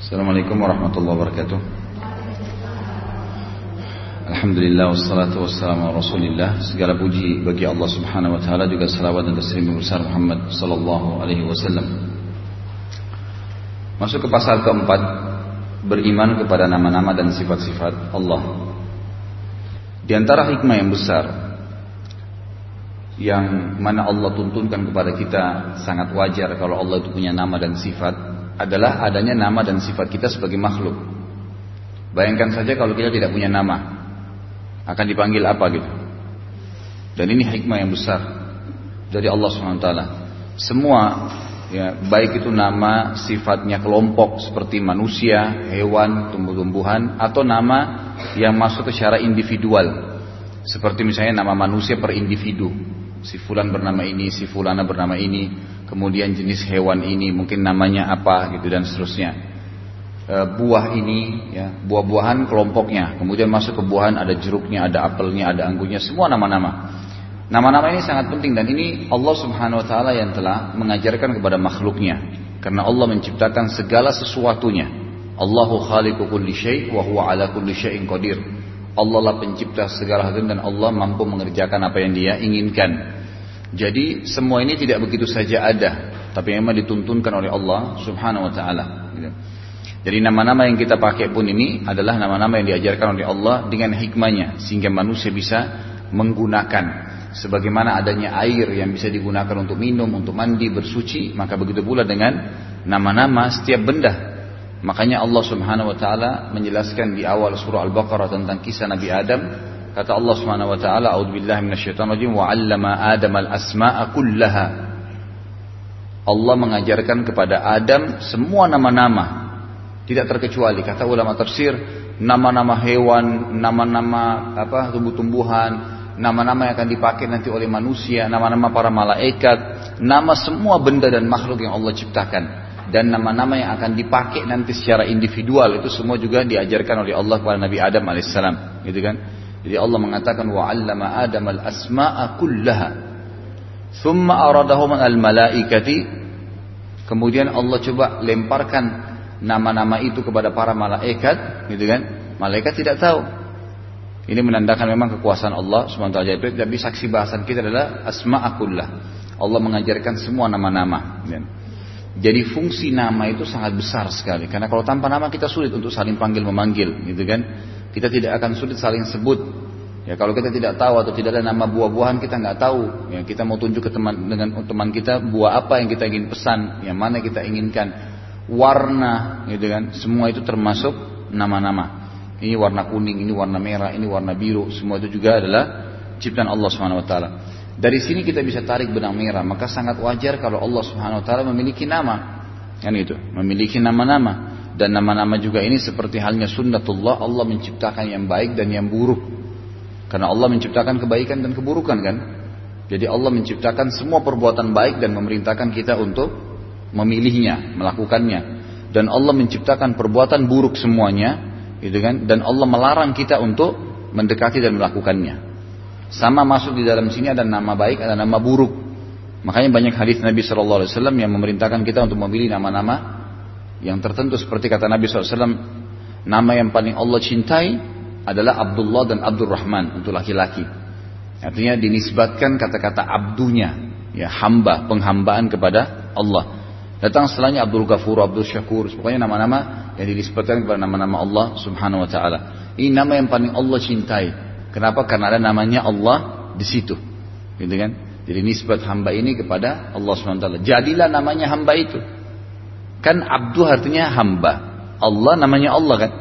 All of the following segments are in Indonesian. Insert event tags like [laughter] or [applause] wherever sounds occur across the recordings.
Assalamualaikum warahmatullahi wabarakatuh. Alhamdulillah wassalatu wassalamu ala rasulillah. Segala puji bagi Allah subhanahu wa ta'ala Juga salawat dan taslim besar Muhammad sallallahu alaihi wasallam. Masuk ke pasal keempat Beriman kepada nama-nama dan sifat-sifat Allah. Di antara hikmah yang besar Yang mana Allah tuntunkan kepada kita Sangat wajar kalau Allah itu punya nama dan sifat adalah adanya nama dan sifat kita sebagai makhluk. Bayangkan saja kalau kita tidak punya nama, akan dipanggil apa gitu. Dan ini hikmah yang besar dari Allah SWT. Semua ya baik itu nama sifatnya kelompok seperti manusia, hewan, tumbuh-tumbuhan atau nama yang masuk secara individual. Seperti misalnya nama manusia per individu. Si fulan bernama ini, si fulana bernama ini, kemudian jenis hewan ini mungkin namanya apa gitu dan seterusnya. E, buah ini ya, buah-buahan kelompoknya, kemudian masuk ke buahan ada jeruknya, ada apelnya, ada anggurnya, semua nama-nama. Nama-nama ini sangat penting dan ini Allah Subhanahu wa taala yang telah mengajarkan kepada makhluknya karena Allah menciptakan segala sesuatunya. Allahu khaliqu kulli syai' wa huwa ala kulli syai'in qadir. Allah lah pencipta segala hal dan Allah mampu mengerjakan apa yang Dia inginkan. Jadi semua ini tidak begitu saja ada, tapi memang dituntunkan oleh Allah Subhanahu wa taala. Jadi nama-nama yang kita pakai pun ini adalah nama-nama yang diajarkan oleh Allah dengan hikmahnya sehingga manusia bisa menggunakan sebagaimana adanya air yang bisa digunakan untuk minum, untuk mandi, bersuci, maka begitu pula dengan nama-nama setiap benda. Makanya Allah Subhanahu wa taala menjelaskan di awal surah Al-Baqarah tentang kisah Nabi Adam Kata Allah Subhanahu wa taala, "A'udzubillahi minasyaitonir rajim wa 'allama Adam al-asma'a kullaha." Allah mengajarkan kepada Adam semua nama-nama. Tidak terkecuali kata ulama tafsir, nama-nama hewan, nama-nama apa tumbuh-tumbuhan, nama-nama yang akan dipakai nanti oleh manusia, nama-nama para malaikat, nama semua benda dan makhluk yang Allah ciptakan dan nama-nama yang akan dipakai nanti secara individual itu semua juga diajarkan oleh Allah kepada Nabi Adam alaihissalam, gitu kan? Jadi Allah mengatakan wa 'allama Adam al-asma'a kullaha. Thumma aradahum al-malaikati. Kemudian Allah coba lemparkan nama-nama itu kepada para malaikat, gitu kan? Malaikat tidak tahu. Ini menandakan memang kekuasaan Allah SWT. Tapi saksi bahasan kita adalah asma'a kullah. Allah mengajarkan semua nama-nama. Gitu kan? Jadi fungsi nama itu sangat besar sekali. Karena kalau tanpa nama kita sulit untuk saling panggil memanggil, gitu kan? Kita tidak akan sulit saling sebut. Ya kalau kita tidak tahu atau tidak ada nama buah-buahan kita nggak tahu. Ya kita mau tunjuk ke teman dengan teman kita buah apa yang kita ingin pesan, yang mana kita inginkan, warna, gitu kan. Semua itu termasuk nama-nama. Ini warna kuning, ini warna merah, ini warna biru. Semua itu juga adalah ciptaan Allah Subhanahu Wa Taala. Dari sini kita bisa tarik benang merah. Maka sangat wajar kalau Allah Subhanahu Wa Taala memiliki nama, kan itu, memiliki nama-nama. Dan nama-nama juga ini seperti halnya sunnatullah Allah menciptakan yang baik dan yang buruk. Karena Allah menciptakan kebaikan dan keburukan kan. Jadi Allah menciptakan semua perbuatan baik dan memerintahkan kita untuk memilihnya, melakukannya. Dan Allah menciptakan perbuatan buruk semuanya, gitu kan? Dan Allah melarang kita untuk mendekati dan melakukannya. Sama masuk di dalam sini ada nama baik, ada nama buruk. Makanya banyak hadis Nabi Wasallam yang memerintahkan kita untuk memilih nama-nama yang tertentu seperti kata Nabi SAW nama yang paling Allah cintai adalah Abdullah dan Abdurrahman untuk laki-laki. Artinya dinisbatkan kata-kata abdunya ya hamba penghambaan kepada Allah. Datang setelahnya Abdul Ghafur Abdul Syakur pokoknya nama-nama yang dinisbatkan kepada nama-nama Allah subhanahu wa ta'ala. Ini nama yang paling Allah cintai. Kenapa? Karena ada namanya Allah di situ. Gitu kan? Jadi nisbat hamba ini kepada Allah subhanahu wa ta'ala. Jadilah namanya hamba itu Kan abdu artinya hamba. Allah namanya Allah kan.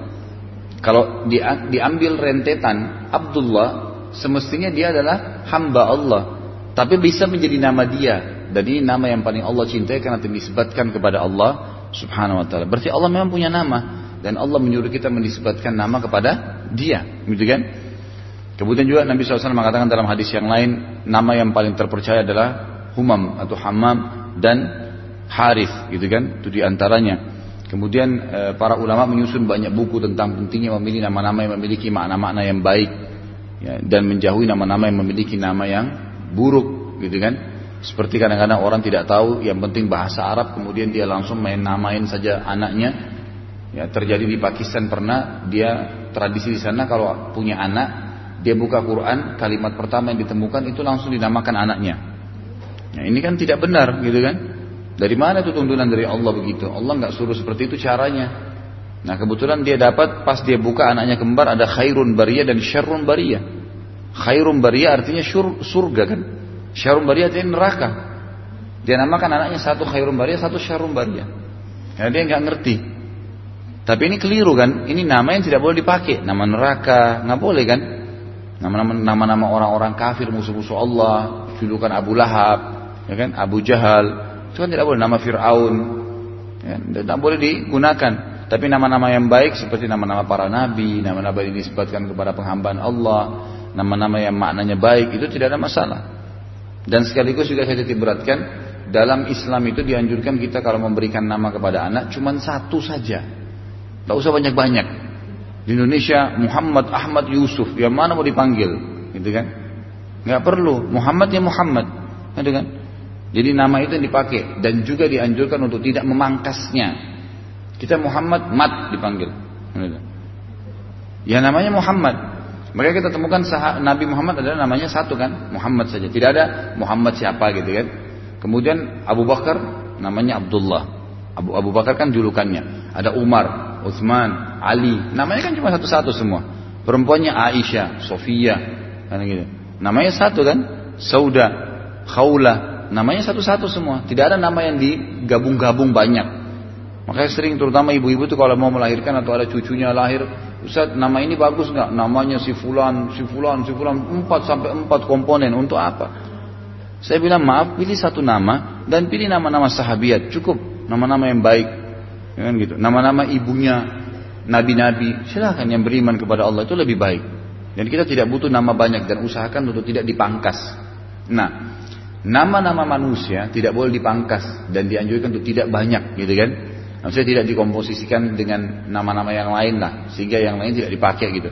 Kalau diambil rentetan Abdullah semestinya dia adalah hamba Allah. Tapi bisa menjadi nama dia. Dan ini nama yang paling Allah cintai karena dinisbatkan kepada Allah subhanahu wa ta'ala. Berarti Allah memang punya nama. Dan Allah menyuruh kita menisbatkan nama kepada dia. Gitu kan? Kemudian juga Nabi SAW mengatakan dalam hadis yang lain. Nama yang paling terpercaya adalah Humam atau Hammam dan Harith gitu kan itu di antaranya kemudian e, para ulama menyusun banyak buku tentang pentingnya memilih nama-nama yang memiliki makna-makna yang baik ya, dan menjauhi nama-nama yang memiliki nama yang buruk gitu kan seperti kadang-kadang orang tidak tahu yang penting bahasa Arab kemudian dia langsung main namain saja anaknya Ya, terjadi di Pakistan pernah dia tradisi di sana kalau punya anak dia buka Quran kalimat pertama yang ditemukan itu langsung dinamakan anaknya. Ya, ini kan tidak benar gitu kan? Dari mana itu tuntunan dari Allah begitu? Allah nggak suruh seperti itu caranya. Nah kebetulan dia dapat pas dia buka anaknya kembar ada khairun bariyah dan syarrun bariyah. Khairun bariyah artinya surga kan? Syarrun bariyah artinya neraka. Dia namakan anaknya satu khairun bariyah, satu syarrun bariyah. Karena dia nggak ngerti. Tapi ini keliru kan? Ini nama yang tidak boleh dipakai. Nama neraka, nggak boleh kan? Nama-nama orang-orang kafir, musuh-musuh Allah, julukan Abu Lahab, ya kan? Abu Jahal, itu kan tidak boleh. Nama Fir'aun, ya, tidak boleh digunakan. Tapi nama-nama yang baik seperti nama-nama para nabi, nama-nama yang disebutkan kepada penghambaan Allah, nama-nama yang maknanya baik, itu tidak ada masalah. Dan sekaligus juga saya titik beratkan, dalam Islam itu dianjurkan kita kalau memberikan nama kepada anak cuma satu saja. Tak usah banyak-banyak. Di Indonesia Muhammad Ahmad Yusuf, yang mana mau dipanggil, gitu kan? Nggak perlu. Muhammad ya Muhammad, gitu kan? Jadi nama itu yang dipakai dan juga dianjurkan untuk tidak memangkasnya. Kita Muhammad Mat dipanggil. Ya namanya Muhammad. Maka kita temukan Nabi Muhammad adalah namanya satu kan, Muhammad saja. Tidak ada Muhammad siapa gitu kan. Kemudian Abu Bakar namanya Abdullah. Abu Abu Bakar kan julukannya. Ada Umar, Utsman, Ali. Namanya kan cuma satu-satu semua. Perempuannya Aisyah, Sofia, kan gitu. Namanya satu kan? Sauda, Khawla. Namanya satu-satu semua. Tidak ada nama yang digabung-gabung banyak. Makanya sering terutama ibu-ibu tuh kalau mau melahirkan atau ada cucunya lahir, Ustaz nama ini bagus nggak? Namanya si fulan, si fulan, si fulan, empat sampai empat komponen untuk apa? Saya bilang maaf, pilih satu nama dan pilih nama-nama sahabiat cukup, nama-nama yang baik. Ya kan gitu. Nama-nama ibunya nabi-nabi, silahkan yang beriman kepada Allah itu lebih baik. Dan kita tidak butuh nama banyak dan usahakan untuk tidak dipangkas. Nah, nama-nama manusia tidak boleh dipangkas dan dianjurkan untuk tidak banyak, gitu kan? Maksudnya tidak dikomposisikan dengan nama-nama yang lain lah, sehingga yang lain tidak dipakai gitu.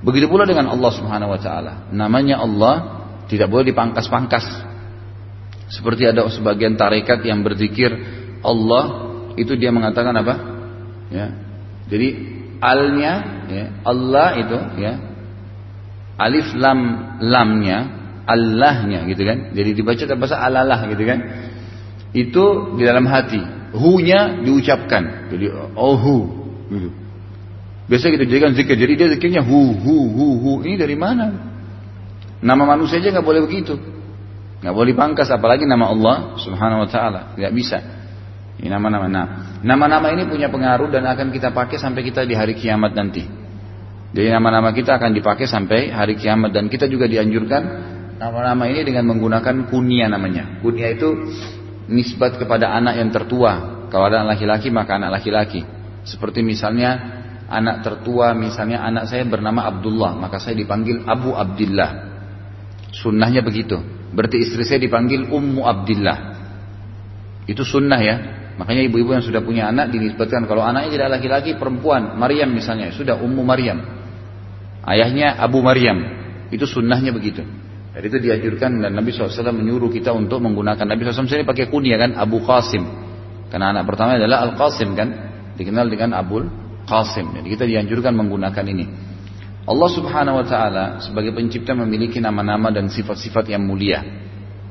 Begitu pula dengan Allah Subhanahu wa taala. Namanya Allah tidak boleh dipangkas-pangkas. Seperti ada sebagian tarekat yang berzikir Allah itu dia mengatakan apa? Ya. Jadi alnya ya, Allah itu ya alif lam lamnya Allahnya gitu kan. Jadi dibaca bahasa alalah gitu kan. Itu di dalam hati. Hu-nya diucapkan. Jadi oh hu gitu. Biasa kita jadikan zikir. Jadi dia zikirnya hu hu hu hu. Ini dari mana? Nama manusia aja nggak boleh begitu. Nggak boleh pangkas apalagi nama Allah Subhanahu wa taala. Nggak bisa. Ini nama-nama. Nah, nama-nama ini punya pengaruh dan akan kita pakai sampai kita di hari kiamat nanti. Jadi nama-nama kita akan dipakai sampai hari kiamat dan kita juga dianjurkan nama-nama ini dengan menggunakan kunia namanya. Kunia itu nisbat kepada anak yang tertua. Kalau ada anak laki-laki maka anak laki-laki. Seperti misalnya anak tertua, misalnya anak saya bernama Abdullah, maka saya dipanggil Abu Abdullah. Sunnahnya begitu. Berarti istri saya dipanggil Ummu Abdullah. Itu sunnah ya. Makanya ibu-ibu yang sudah punya anak dinisbatkan kalau anaknya tidak laki-laki perempuan, Maryam misalnya, sudah Ummu Maryam. Ayahnya Abu Maryam. Itu sunnahnya begitu. Jadi itu dianjurkan dan Nabi SAW menyuruh kita untuk menggunakan Nabi SAW sendiri pakai kunyah kan Abu Qasim. Karena anak pertama adalah Al Qasim kan, dikenal dengan Abul Qasim. Jadi kita dianjurkan menggunakan ini. Allah Subhanahu wa taala sebagai pencipta memiliki nama-nama dan sifat-sifat yang mulia.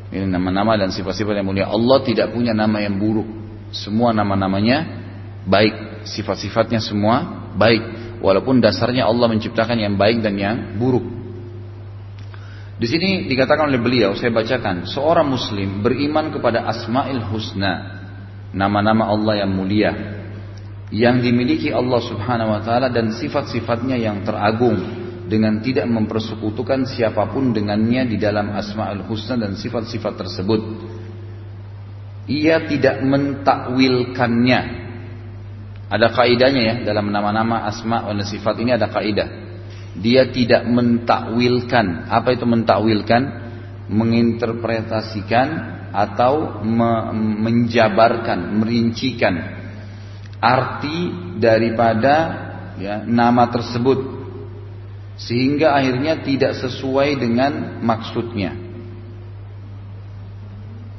Ini nama-nama dan sifat-sifat yang mulia. Allah tidak punya nama yang buruk. Semua nama-namanya baik, sifat-sifatnya semua baik. Walaupun dasarnya Allah menciptakan yang baik dan yang buruk. Di sini dikatakan oleh beliau, saya bacakan, seorang muslim beriman kepada Asmaul Husna, nama-nama Allah yang mulia, yang dimiliki Allah Subhanahu wa taala dan sifat-sifatnya yang teragung dengan tidak mempersekutukan siapa pun dengannya di dalam Asmaul Husna dan sifat-sifat tersebut ia tidak mentakwilkannya. Ada kaidahnya ya dalam nama-nama asma dan sifat ini ada kaidah. Dia tidak mentakwilkan. Apa itu mentakwilkan? Menginterpretasikan atau me menjabarkan, merincikan arti daripada ya, nama tersebut sehingga akhirnya tidak sesuai dengan maksudnya.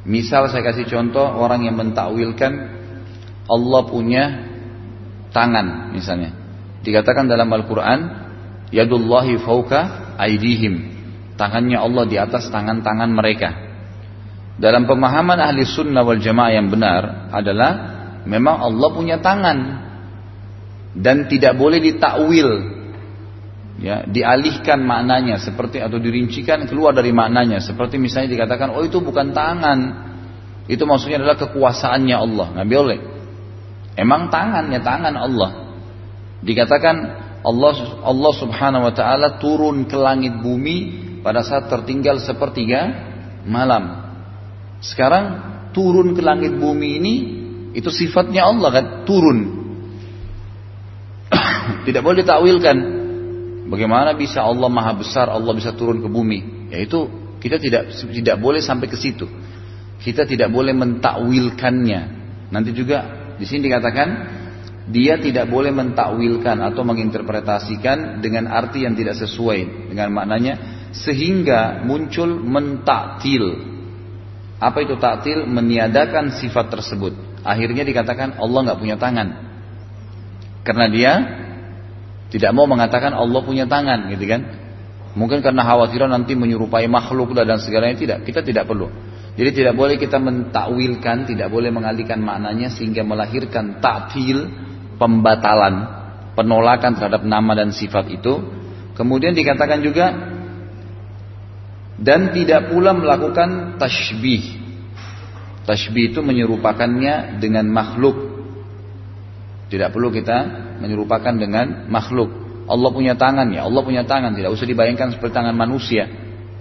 Misal saya kasih contoh orang yang mentakwilkan Allah punya tangan misalnya. Dikatakan dalam Al-Quran, Yadullahi fauka aidihim. Tangannya Allah di atas tangan-tangan mereka. Dalam pemahaman ahli sunnah wal jamaah yang benar adalah memang Allah punya tangan. Dan tidak boleh ditakwil. Ya dialihkan maknanya seperti atau dirincikan keluar dari maknanya. Seperti misalnya dikatakan oh itu bukan tangan. Itu maksudnya adalah kekuasaannya Allah. Nggak boleh. Emang tangannya tangan Allah. Dikatakan Allah Allah subhanahu wa taala turun ke langit bumi pada saat tertinggal sepertiga malam sekarang turun ke langit bumi ini itu sifatnya Allah kan turun. [coughs] Tidak boleh ditakwilkan. Bagaimana bisa Allah maha besar, Allah bisa turun ke bumi? Yaitu kita tidak tidak boleh sampai ke situ. Kita tidak boleh mentakwilkannya. Nanti juga di sini dikatakan dia tidak boleh mentakwilkan atau menginterpretasikan dengan arti yang tidak sesuai dengan maknanya sehingga muncul mentaktil apa itu taktil? Meniadakan sifat tersebut. Akhirnya dikatakan Allah nggak punya tangan. Karena dia tidak mau mengatakan Allah punya tangan, gitu kan? Mungkin karena khawatiran nanti menyerupai makhluk dan segalanya tidak. Kita tidak perlu. Jadi tidak boleh kita mentakwilkan, tidak boleh mengalihkan maknanya sehingga melahirkan taktil, pembatalan, penolakan terhadap nama dan sifat itu. Kemudian dikatakan juga dan tidak pula melakukan tashbih. Tashbih itu menyerupakannya dengan makhluk. Tidak perlu kita menyerupakan dengan makhluk. Allah punya tangan ya, Allah punya tangan. Tidak usah dibayangkan seperti tangan manusia.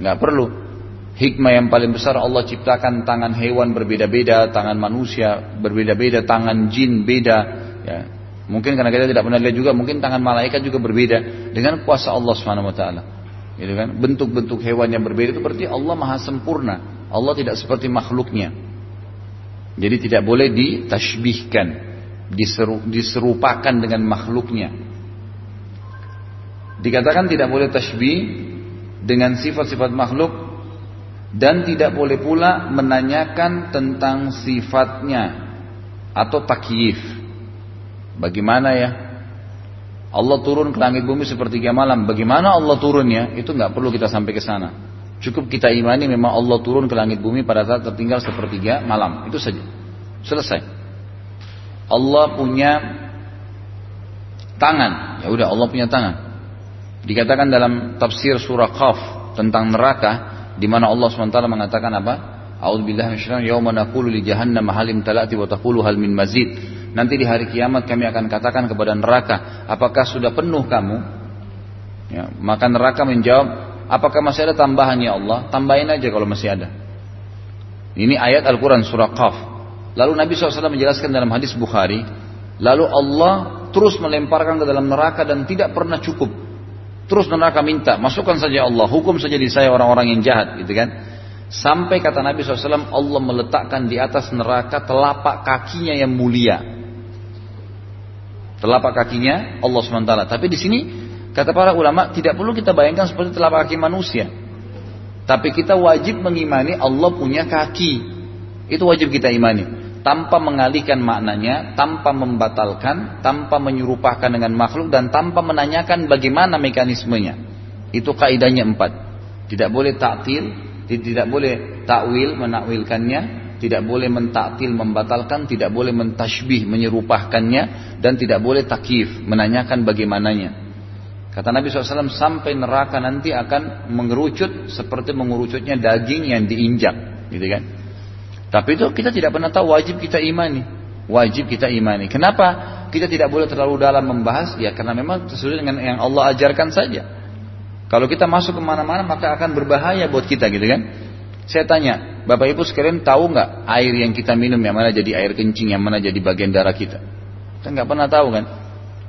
Nggak perlu. Hikmah yang paling besar Allah ciptakan tangan hewan berbeda-beda, tangan manusia berbeda-beda, tangan jin beda. Ya. Mungkin karena kita tidak pernah lihat juga, mungkin tangan malaikat juga berbeda dengan kuasa Allah Subhanahu Wa Taala. Gitu kan? Bentuk-bentuk hewan yang berbeda itu berarti Allah maha sempurna. Allah tidak seperti makhluknya. Jadi tidak boleh ditashbihkan, diseru, diserupakan dengan makhluknya. Dikatakan tidak boleh tashbih dengan sifat-sifat makhluk dan tidak boleh pula menanyakan tentang sifatnya atau takyif. Bagaimana ya Allah turun ke langit bumi sepertiga malam. Bagaimana Allah turunnya? Itu nggak perlu kita sampai ke sana. Cukup kita imani memang Allah turun ke langit bumi pada saat tertinggal sepertiga malam. Itu saja. Selesai. Allah punya tangan. Ya udah Allah punya tangan. Dikatakan dalam tafsir surah Qaf tentang neraka di mana Allah SWT mengatakan apa? A'udzubillahi minasyaitonir yauma naqulu li jahannam halim talati wa taqulu hal min mazid. Nanti di hari kiamat kami akan katakan kepada neraka, apakah sudah penuh kamu? Ya, maka neraka menjawab, apakah masih ada tambahan ya Allah? Tambahin aja kalau masih ada. Ini ayat Al-Quran surah Qaf. Lalu Nabi SAW menjelaskan dalam hadis Bukhari, lalu Allah terus melemparkan ke dalam neraka dan tidak pernah cukup. Terus neraka minta, masukkan saja Allah, hukum saja di saya orang-orang yang jahat, gitu kan? Sampai kata Nabi SAW, Allah meletakkan di atas neraka telapak kakinya yang mulia. Telapak kakinya Allah SWT. Tapi di sini kata para ulama tidak perlu kita bayangkan seperti telapak kaki manusia. Tapi kita wajib mengimani Allah punya kaki. Itu wajib kita imani. Tanpa mengalihkan maknanya, tanpa membatalkan, tanpa menyerupakan dengan makhluk, dan tanpa menanyakan bagaimana mekanismenya. Itu kaidahnya empat. Tidak boleh taktil, tidak boleh takwil, menakwilkannya, tidak boleh mentaktil membatalkan, tidak boleh mentashbih menyerupahkannya dan tidak boleh takif menanyakan bagaimananya. Kata Nabi SAW sampai neraka nanti akan mengerucut seperti mengerucutnya daging yang diinjak, gitu kan? Tapi itu kita tidak pernah tahu wajib kita imani, wajib kita imani. Kenapa kita tidak boleh terlalu dalam membahas? Ya karena memang sesuai dengan yang Allah ajarkan saja. Kalau kita masuk ke mana-mana maka akan berbahaya buat kita, gitu kan? Saya tanya, Bapak Ibu sekalian tahu nggak air yang kita minum yang mana jadi air kencing, yang mana jadi bagian darah kita? Kita nggak pernah tahu kan?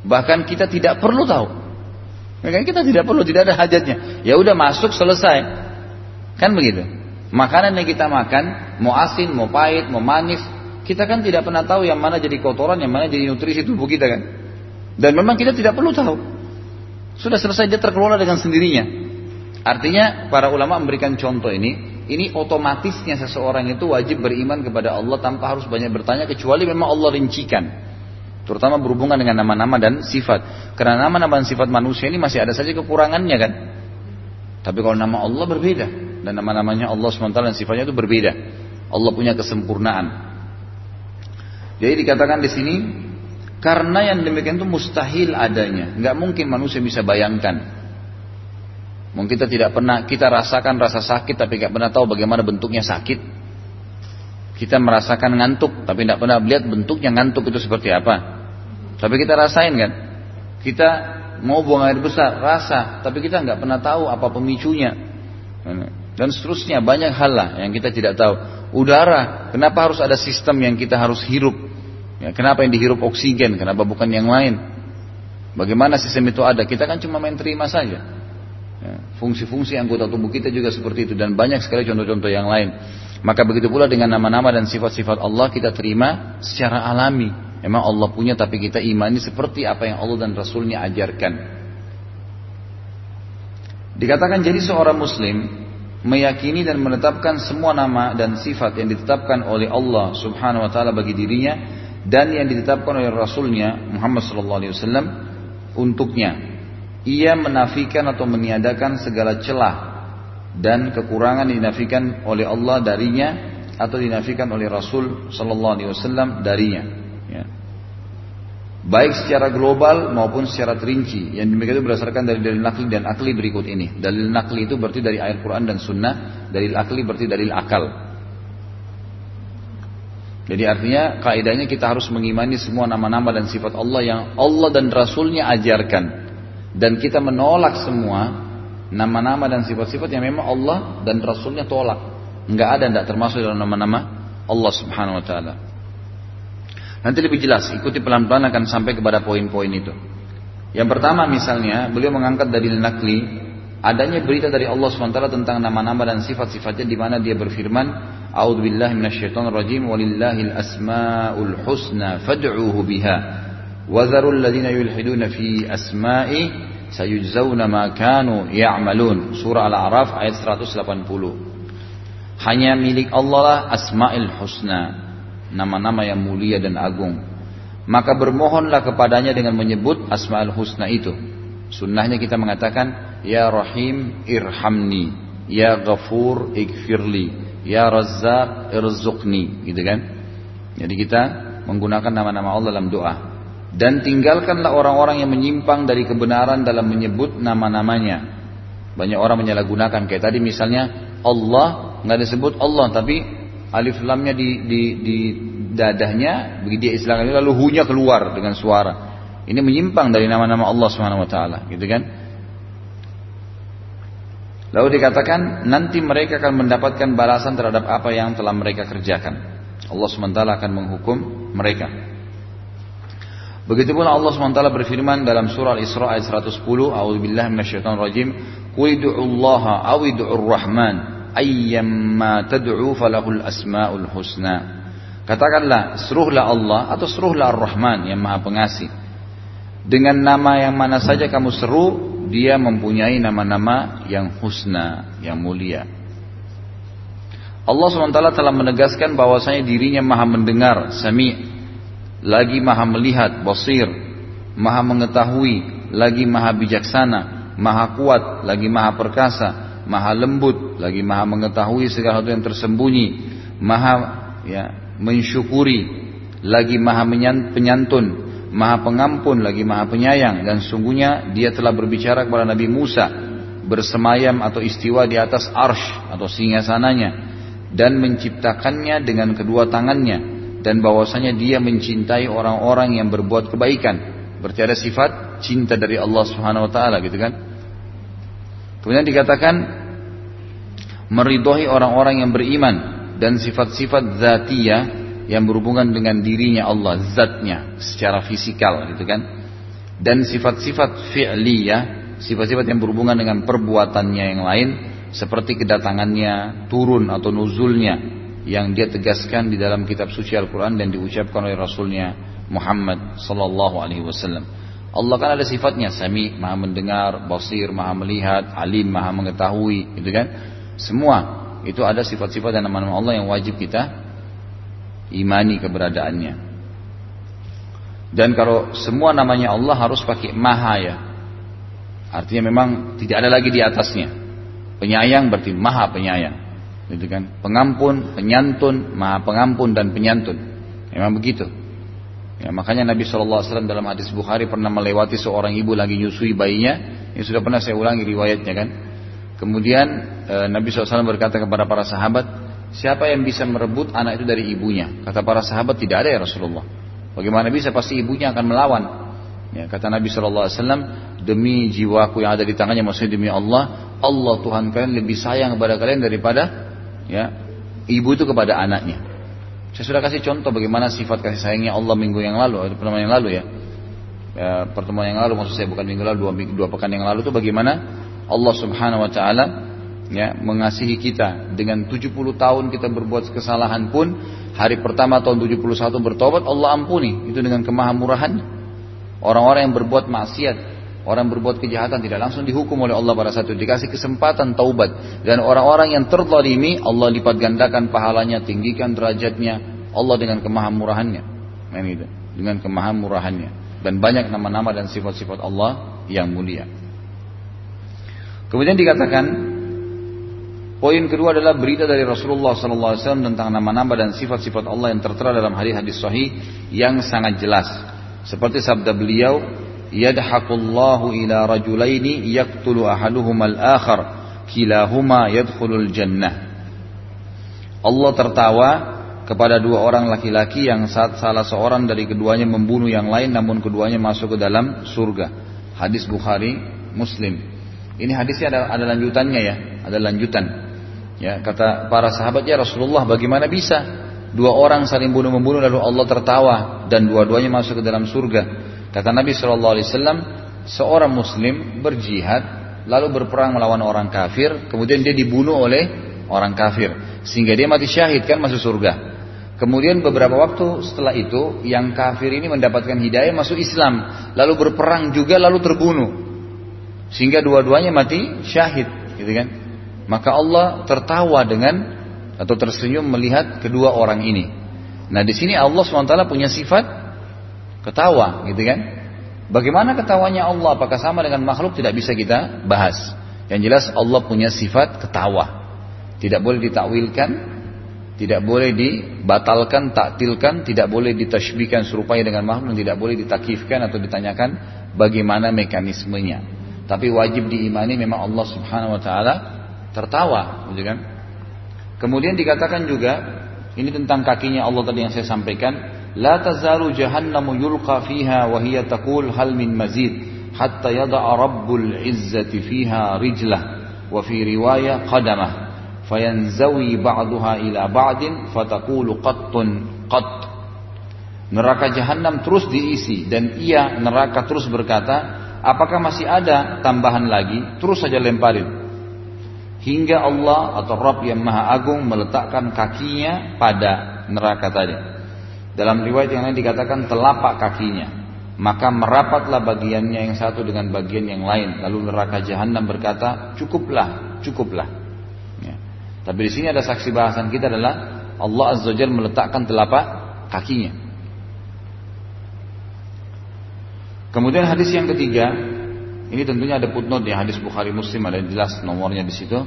Bahkan kita tidak perlu tahu. Ya kan kita tidak perlu, tidak ada hajatnya. Ya udah masuk selesai. Kan begitu. Makanan yang kita makan, mau asin, mau pahit, mau manis, kita kan tidak pernah tahu yang mana jadi kotoran, yang mana jadi nutrisi tubuh kita kan. Dan memang kita tidak perlu tahu. Sudah selesai dia terkelola dengan sendirinya. Artinya para ulama memberikan contoh ini ini otomatisnya seseorang itu wajib beriman kepada Allah tanpa harus banyak bertanya kecuali memang Allah rincikan. Terutama berhubungan dengan nama-nama dan sifat. Karena nama-nama dan sifat manusia ini masih ada saja kekurangannya kan. Tapi kalau nama Allah berbeda. Dan nama-namanya Allah SWT dan sifatnya itu berbeda. Allah punya kesempurnaan. Jadi dikatakan di sini karena yang demikian itu mustahil adanya. Nggak mungkin manusia bisa bayangkan. Mungkin kita tidak pernah kita rasakan rasa sakit tapi nggak pernah tahu bagaimana bentuknya sakit. Kita merasakan ngantuk tapi tidak pernah lihat bentuknya ngantuk itu seperti apa. Tapi kita rasain kan? Kita mau buang air besar, rasa, tapi kita nggak pernah tahu apa pemicunya. Dan seterusnya banyak hal lah yang kita tidak tahu. Udara, kenapa harus ada sistem yang kita harus hirup? Ya, kenapa yang dihirup oksigen? Kenapa bukan yang lain? Bagaimana sistem itu ada? Kita kan cuma main terima saja. Ya, fungsi-fungsi anggota tubuh kita juga seperti itu dan banyak sekali contoh-contoh yang lain. Maka begitu pula dengan nama-nama dan sifat-sifat Allah kita terima secara alami. Memang Allah punya tapi kita imani seperti apa yang Allah dan Rasulnya ajarkan. Dikatakan jadi seorang muslim meyakini dan menetapkan semua nama dan sifat yang ditetapkan oleh Allah subhanahu wa ta'ala bagi dirinya dan yang ditetapkan oleh Rasulnya Muhammad sallallahu alaihi wasallam untuknya. Ia menafikan atau meniadakan segala celah dan kekurangan dinafikan oleh Allah darinya atau dinafikan oleh Rasul sallallahu alaihi wasallam darinya baik secara global maupun secara terinci. Yang demikian itu berdasarkan dari dalil nakli dan akli berikut ini. Dalil nakli itu berarti dari ayat Quran dan Sunnah, dalil akli berarti dalil akal. Jadi artinya kaidahnya kita harus mengimani semua nama-nama dan sifat Allah yang Allah dan Rasulnya ajarkan. Dan kita menolak semua nama-nama dan sifat-sifat yang memang Allah dan Rasulnya tolak. Enggak ada, enggak termasuk dalam nama-nama Allah subhanahu wa ta'ala. Nanti lebih jelas, ikuti pelan-pelan akan sampai kepada poin-poin itu. Yang pertama misalnya, beliau mengangkat dari nakli, adanya berita dari Allah SWT tentang nama-nama dan sifat-sifatnya di mana dia berfirman, A'udzu walillahil asmaul husna fad'uuhu biha. Dzarul ladzina yulhiduna fi asma'i sayujzauna ma kanu ya'malun. Surah Al-A'raf ayat 180. Hanya milik Allah lah asma'il husna nama-nama yang mulia dan agung. Maka bermohonlah kepadanya dengan menyebut Asmaul Husna itu. Sunnahnya kita mengatakan, Ya Rahim irhamni, Ya Ghafur ikfirli, Ya Razzaq irzuqni. Gitu kan? Jadi kita menggunakan nama-nama Allah dalam doa. Dan tinggalkanlah orang-orang yang menyimpang dari kebenaran dalam menyebut nama-namanya. Banyak orang menyalahgunakan kayak tadi misalnya Allah nggak disebut Allah tapi alif lamnya di, di, di dadahnya, begitu dia istilahkan lalu hunya keluar dengan suara. Ini menyimpang dari nama-nama Allah taala, gitu kan? Lalu dikatakan nanti mereka akan mendapatkan balasan terhadap apa yang telah mereka kerjakan. Allah SWT akan menghukum mereka. Begitu pula Allah SWT berfirman dalam surah Al-Isra ayat 110, A'udzubillahi minasyaitonirrajim, "Qul Allah aw rahman ayyamma tad'u falahul asmaul husna. Katakanlah seruhlah Allah atau seruhlah Ar-Rahman yang Maha Pengasih. Dengan nama yang mana saja kamu seru, dia mempunyai nama-nama yang husna, yang mulia. Allah SWT telah menegaskan bahwasanya dirinya maha mendengar, sami, lagi maha melihat, basir, maha mengetahui, lagi maha bijaksana, maha kuat, lagi maha perkasa, maha lembut, lagi maha mengetahui segala sesuatu yang tersembunyi, maha ya mensyukuri, lagi maha penyantun, maha pengampun, lagi maha penyayang. Dan sungguhnya dia telah berbicara kepada Nabi Musa bersemayam atau istiwa di atas arsh atau singgasananya dan menciptakannya dengan kedua tangannya dan bahwasanya dia mencintai orang-orang yang berbuat kebaikan. Berarti ada sifat cinta dari Allah Subhanahu wa taala gitu kan? Kemudian dikatakan meridhoi orang-orang yang beriman dan sifat-sifat zatiyah yang berhubungan dengan dirinya Allah, zatnya secara fisikal gitu kan. Dan sifat-sifat fi'liyah, sifat-sifat yang berhubungan dengan perbuatannya yang lain seperti kedatangannya, turun atau nuzulnya yang dia tegaskan di dalam kitab suci Al-Quran dan diucapkan oleh Rasulnya Muhammad Sallallahu Alaihi Wasallam. Allah kan ada sifatnya sami, maha mendengar, basir, maha melihat, alim, maha mengetahui, gitu kan? Semua itu ada sifat-sifat dan nama-nama Allah yang wajib kita imani keberadaannya. Dan kalau semua namanya Allah harus pakai maha ya. Artinya memang tidak ada lagi di atasnya. Penyayang berarti maha penyayang. Gitu kan? Pengampun, penyantun, maha pengampun dan penyantun. Memang begitu. Ya, makanya Nabi SAW dalam hadis Bukhari pernah melewati seorang ibu lagi nyusui bayinya. Ini sudah pernah saya ulangi riwayatnya kan. Kemudian e, Nabi SAW berkata kepada para sahabat, siapa yang bisa merebut anak itu dari ibunya? Kata para sahabat tidak ada ya Rasulullah. Bagaimana bisa pasti ibunya akan melawan. Ya, kata Nabi Shallallahu Alaihi Wasallam demi jiwaku yang ada di tangannya maksudnya demi Allah Allah Tuhan kalian lebih sayang kepada kalian daripada ya ibu itu kepada anaknya. Saya sudah kasih contoh bagaimana sifat kasih sayangnya Allah minggu yang lalu, pertemuan yang lalu ya. ya pertemuan yang lalu maksud saya bukan minggu lalu dua, dua pekan yang lalu itu bagaimana Allah Subhanahu Wa Taala ya mengasihi kita dengan 70 tahun kita berbuat kesalahan pun Hari pertama tahun 71 bertobat Allah ampuni. Itu dengan kemahamurahan. Orang-orang yang berbuat maksiat, orang berbuat kejahatan tidak langsung dihukum oleh Allah pada saat itu. Dikasih kesempatan taubat. Dan orang-orang yang terzalimi Allah lipat gandakan pahalanya, tinggikan derajatnya. Allah dengan kemahamurahannya. Nah, itu. Dengan kemahamurahannya. Dan banyak nama-nama dan sifat-sifat Allah yang mulia. Kemudian dikatakan Poin kedua adalah berita dari Rasulullah SAW tentang nama-nama dan sifat-sifat Allah yang tertera dalam hadis-hadis sahih yang sangat jelas. Seperti sabda beliau, "Yadhaqullahu ila rajulaini yaqtulu ahaduhuma al-akhar, kilahuma yadkhulul jannah." Allah tertawa kepada dua orang laki-laki yang saat salah seorang dari keduanya membunuh yang lain namun keduanya masuk ke dalam surga. Hadis Bukhari, Muslim. Ini hadisnya ada, ada lanjutannya ya, ada lanjutan. Ya, kata para sahabat ya Rasulullah bagaimana bisa dua orang saling bunuh membunuh lalu Allah tertawa dan dua-duanya masuk ke dalam surga. Kata Nabi Shallallahu Alaihi Wasallam seorang Muslim berjihad lalu berperang melawan orang kafir kemudian dia dibunuh oleh orang kafir sehingga dia mati syahid kan masuk surga. Kemudian beberapa waktu setelah itu yang kafir ini mendapatkan hidayah masuk Islam lalu berperang juga lalu terbunuh sehingga dua-duanya mati syahid gitu kan maka Allah tertawa dengan atau tersenyum melihat kedua orang ini. Nah di sini Allah swt punya sifat ketawa, gitu kan? Bagaimana ketawanya Allah? Apakah sama dengan makhluk? Tidak bisa kita bahas. Yang jelas Allah punya sifat ketawa. Tidak boleh ditakwilkan, tidak boleh dibatalkan, taktilkan, tidak boleh ditashbihkan serupai dengan makhluk, tidak boleh ditakifkan atau ditanyakan bagaimana mekanismenya. Tapi wajib diimani memang Allah Subhanahu wa taala tertawa, gitu kan? Kemudian dikatakan juga ini tentang kakinya Allah tadi yang saya sampaikan, jahannamu yulqa fiha wa hiya taqul hal min mazid hatta yada'a rabbul izzati fiha rijlah wa fi riwayah qadamah fayanzawi ba'daha ila ba'din fataqulu qattun qatt Neraka jahanam terus diisi dan ia neraka terus berkata, apakah masih ada tambahan lagi? Terus saja lemparin hingga Allah atau Rabb yang Maha Agung meletakkan kakinya pada neraka tadi. Dalam riwayat yang lain dikatakan telapak kakinya. Maka merapatlah bagiannya yang satu dengan bagian yang lain. Lalu neraka jahanam berkata, cukuplah, cukuplah. Ya. Tapi di sini ada saksi bahasan kita adalah Allah Azza Jalla meletakkan telapak kakinya. Kemudian hadis yang ketiga ini tentunya ada footnote di hadis Bukhari Muslim ada jelas nomornya di situ.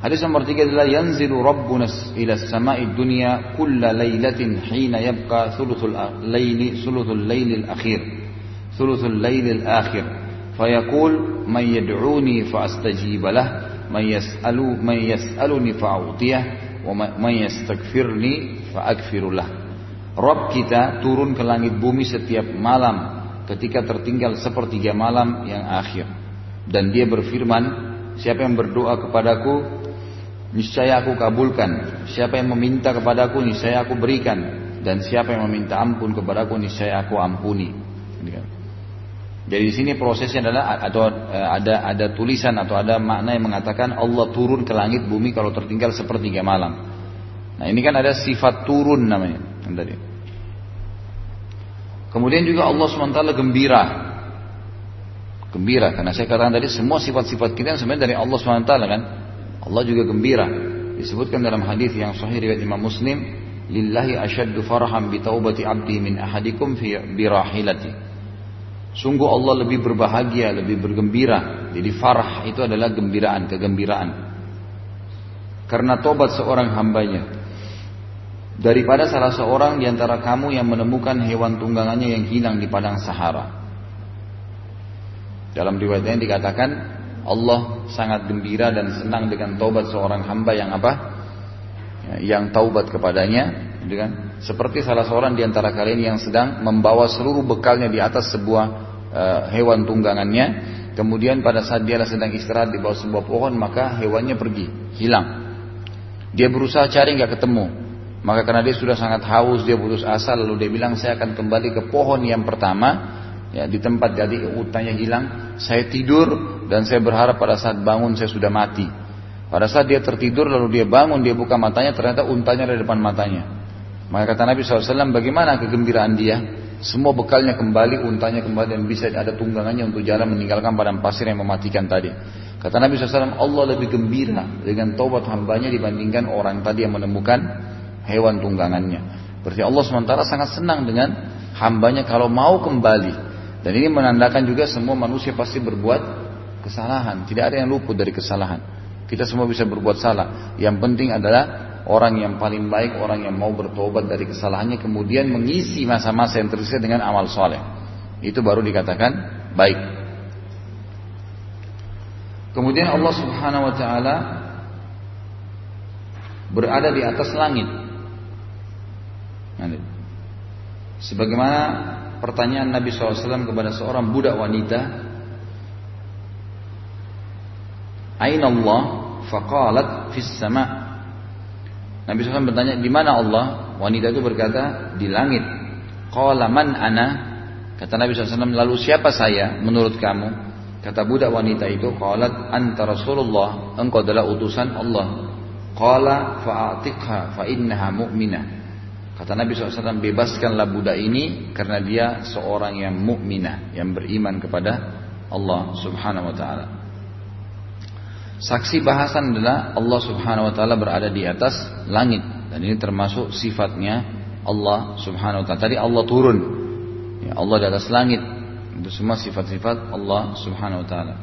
Hadis nomor tiga adalah yanzilu rabbuna ila samai dunya kulla lailatin hina yabqa thuluthul laili thuluthul lailil akhir. Thuluthul lailil akhir. Fayaqul man yad'uni fa astajib lah, man yas'alu man yas'aluni fa a'tiyah wa man yastaghfirni fa aghfirullah. Rabb kita turun ke langit bumi setiap malam ketika tertinggal sepertiga malam yang akhir. Dan dia berfirman, siapa yang berdoa kepadaku, niscaya aku kabulkan. Siapa yang meminta kepadaku, niscaya aku berikan. Dan siapa yang meminta ampun kepadaku, niscaya aku ampuni. Jadi di sini prosesnya adalah atau eh, ada ada tulisan atau ada makna yang mengatakan Allah turun ke langit bumi kalau tertinggal sepertiga malam. Nah ini kan ada sifat turun namanya tadi. Kemudian juga Allah SWT gembira. Gembira. Karena saya katakan tadi semua sifat-sifat kita sebenarnya dari Allah SWT kan. Allah juga gembira. Disebutkan dalam hadis yang sahih riwayat Imam Muslim. lillahi asyaddu farham bi taubati abdi min ahadikum fi birahilati. Sungguh Allah lebih berbahagia, lebih bergembira. Jadi farah itu adalah gembiraan, kegembiraan. Karena tobat seorang hambanya. Daripada salah seorang di antara kamu yang menemukan hewan tunggangannya yang hilang di padang Sahara. Dalam riwayatnya dikatakan Allah sangat gembira dan senang dengan taubat seorang hamba yang apa? yang taubat kepadanya, gitu kan? Seperti salah seorang di antara kalian yang sedang membawa seluruh bekalnya di atas sebuah uh, hewan tunggangannya, kemudian pada saat dia sedang istirahat di bawah sebuah pohon, maka hewannya pergi, hilang. Dia berusaha cari nggak ketemu, maka karena dia sudah sangat haus, dia putus asa, lalu dia bilang saya akan kembali ke pohon yang pertama, ya di tempat jadi utanya hilang. Saya tidur dan saya berharap pada saat bangun saya sudah mati. Pada saat dia tertidur lalu dia bangun, dia buka matanya, ternyata untanya ada di depan matanya. Maka kata Nabi SAW, bagaimana kegembiraan dia? Semua bekalnya kembali, untanya kembali dan bisa ada tunggangannya untuk jalan meninggalkan padang pasir yang mematikan tadi. Kata Nabi SAW, Allah lebih gembira dengan taubat hambanya dibandingkan orang tadi yang menemukan hewan tunggangannya. Berarti Allah SWT sangat senang dengan hambanya kalau mau kembali. Dan ini menandakan juga semua manusia pasti berbuat kesalahan. Tidak ada yang luput dari kesalahan. Kita semua bisa berbuat salah. Yang penting adalah orang yang paling baik, orang yang mau bertobat dari kesalahannya, kemudian mengisi masa-masa yang tersisa dengan amal soleh. Itu baru dikatakan baik. Kemudian Allah Subhanahu Wa Taala berada di atas langit. Sebagaimana pertanyaan Nabi SAW kepada seorang budak wanita Aina Allah? Faqalat fis sama. Nabi SAW bertanya, di mana Allah? Wanita itu berkata, di langit. Qala man ana? Kata Nabi SAW, lalu siapa saya menurut kamu? Kata budak wanita itu, qalat anta Rasulullah, engkau adalah utusan Allah. Qala fa'atiqha fa innaha mu'minah. Kata Nabi SAW, bebaskanlah budak ini karena dia seorang yang mukminah, yang beriman kepada Allah Subhanahu wa taala. Saksi bahasan adalah Allah Subhanahu wa taala berada di atas langit dan ini termasuk sifatnya Allah Subhanahu wa taala. Tadi Allah turun. Ya, Allah di atas langit. Itu semua sifat-sifat Allah Subhanahu wa taala.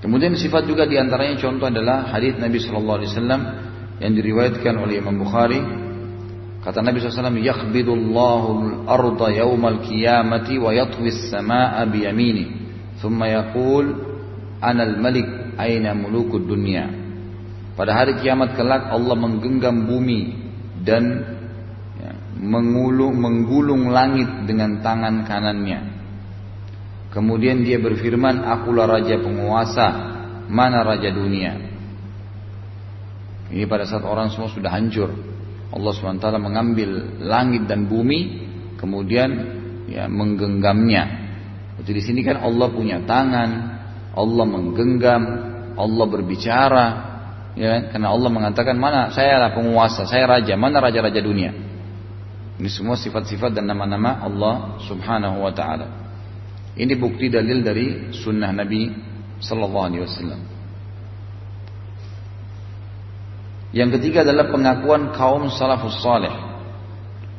Kemudian sifat juga di antaranya contoh adalah hadis Nabi Shallallahu Alaihi Wasallam yang diriwayatkan oleh Imam Bukhari. Kata Nabi SAW, Yakhbidullahu al-arda yawmal qiyamati wa yatwi as-sama'a biyamini. ثم يقول anal malik aina ملوك dunia. Pada hari kiamat kelak Allah menggenggam bumi dan ya, mengulung, menggulung langit dengan tangan kanannya. Kemudian dia berfirman, akulah raja penguasa, mana raja dunia. Ini pada saat orang semua sudah hancur. Allah SWT mengambil langit dan bumi, kemudian ya, menggenggamnya. Jadi di sini kan Allah punya tangan, Allah menggenggam, Allah berbicara, ya kan? Karena Allah mengatakan mana saya adalah penguasa, saya raja, mana raja-raja dunia. Ini semua sifat-sifat dan nama-nama Allah Subhanahu wa taala. Ini bukti dalil dari sunnah Nabi sallallahu alaihi wasallam. Yang ketiga adalah pengakuan kaum salafus saleh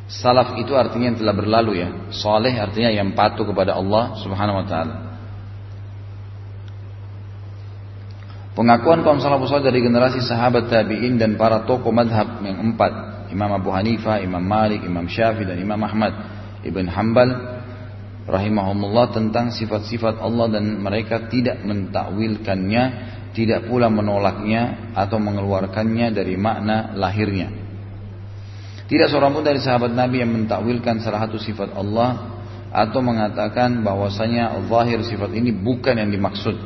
Salaf itu artinya yang telah berlalu ya. Saleh artinya yang patuh kepada Allah Subhanahu wa taala. Pengakuan kaum salafus saleh dari generasi sahabat tabi'in dan para tokoh madhab yang empat. Imam Abu Hanifah, Imam Malik, Imam Syafi'i dan Imam Ahmad Ibn Hanbal rahimahumullah tentang sifat-sifat Allah dan mereka tidak mentakwilkannya, tidak pula menolaknya atau mengeluarkannya dari makna lahirnya. Tidak seorang pun dari sahabat Nabi yang mentakwilkan salah satu sifat Allah atau mengatakan bahwasanya zahir sifat ini bukan yang dimaksud.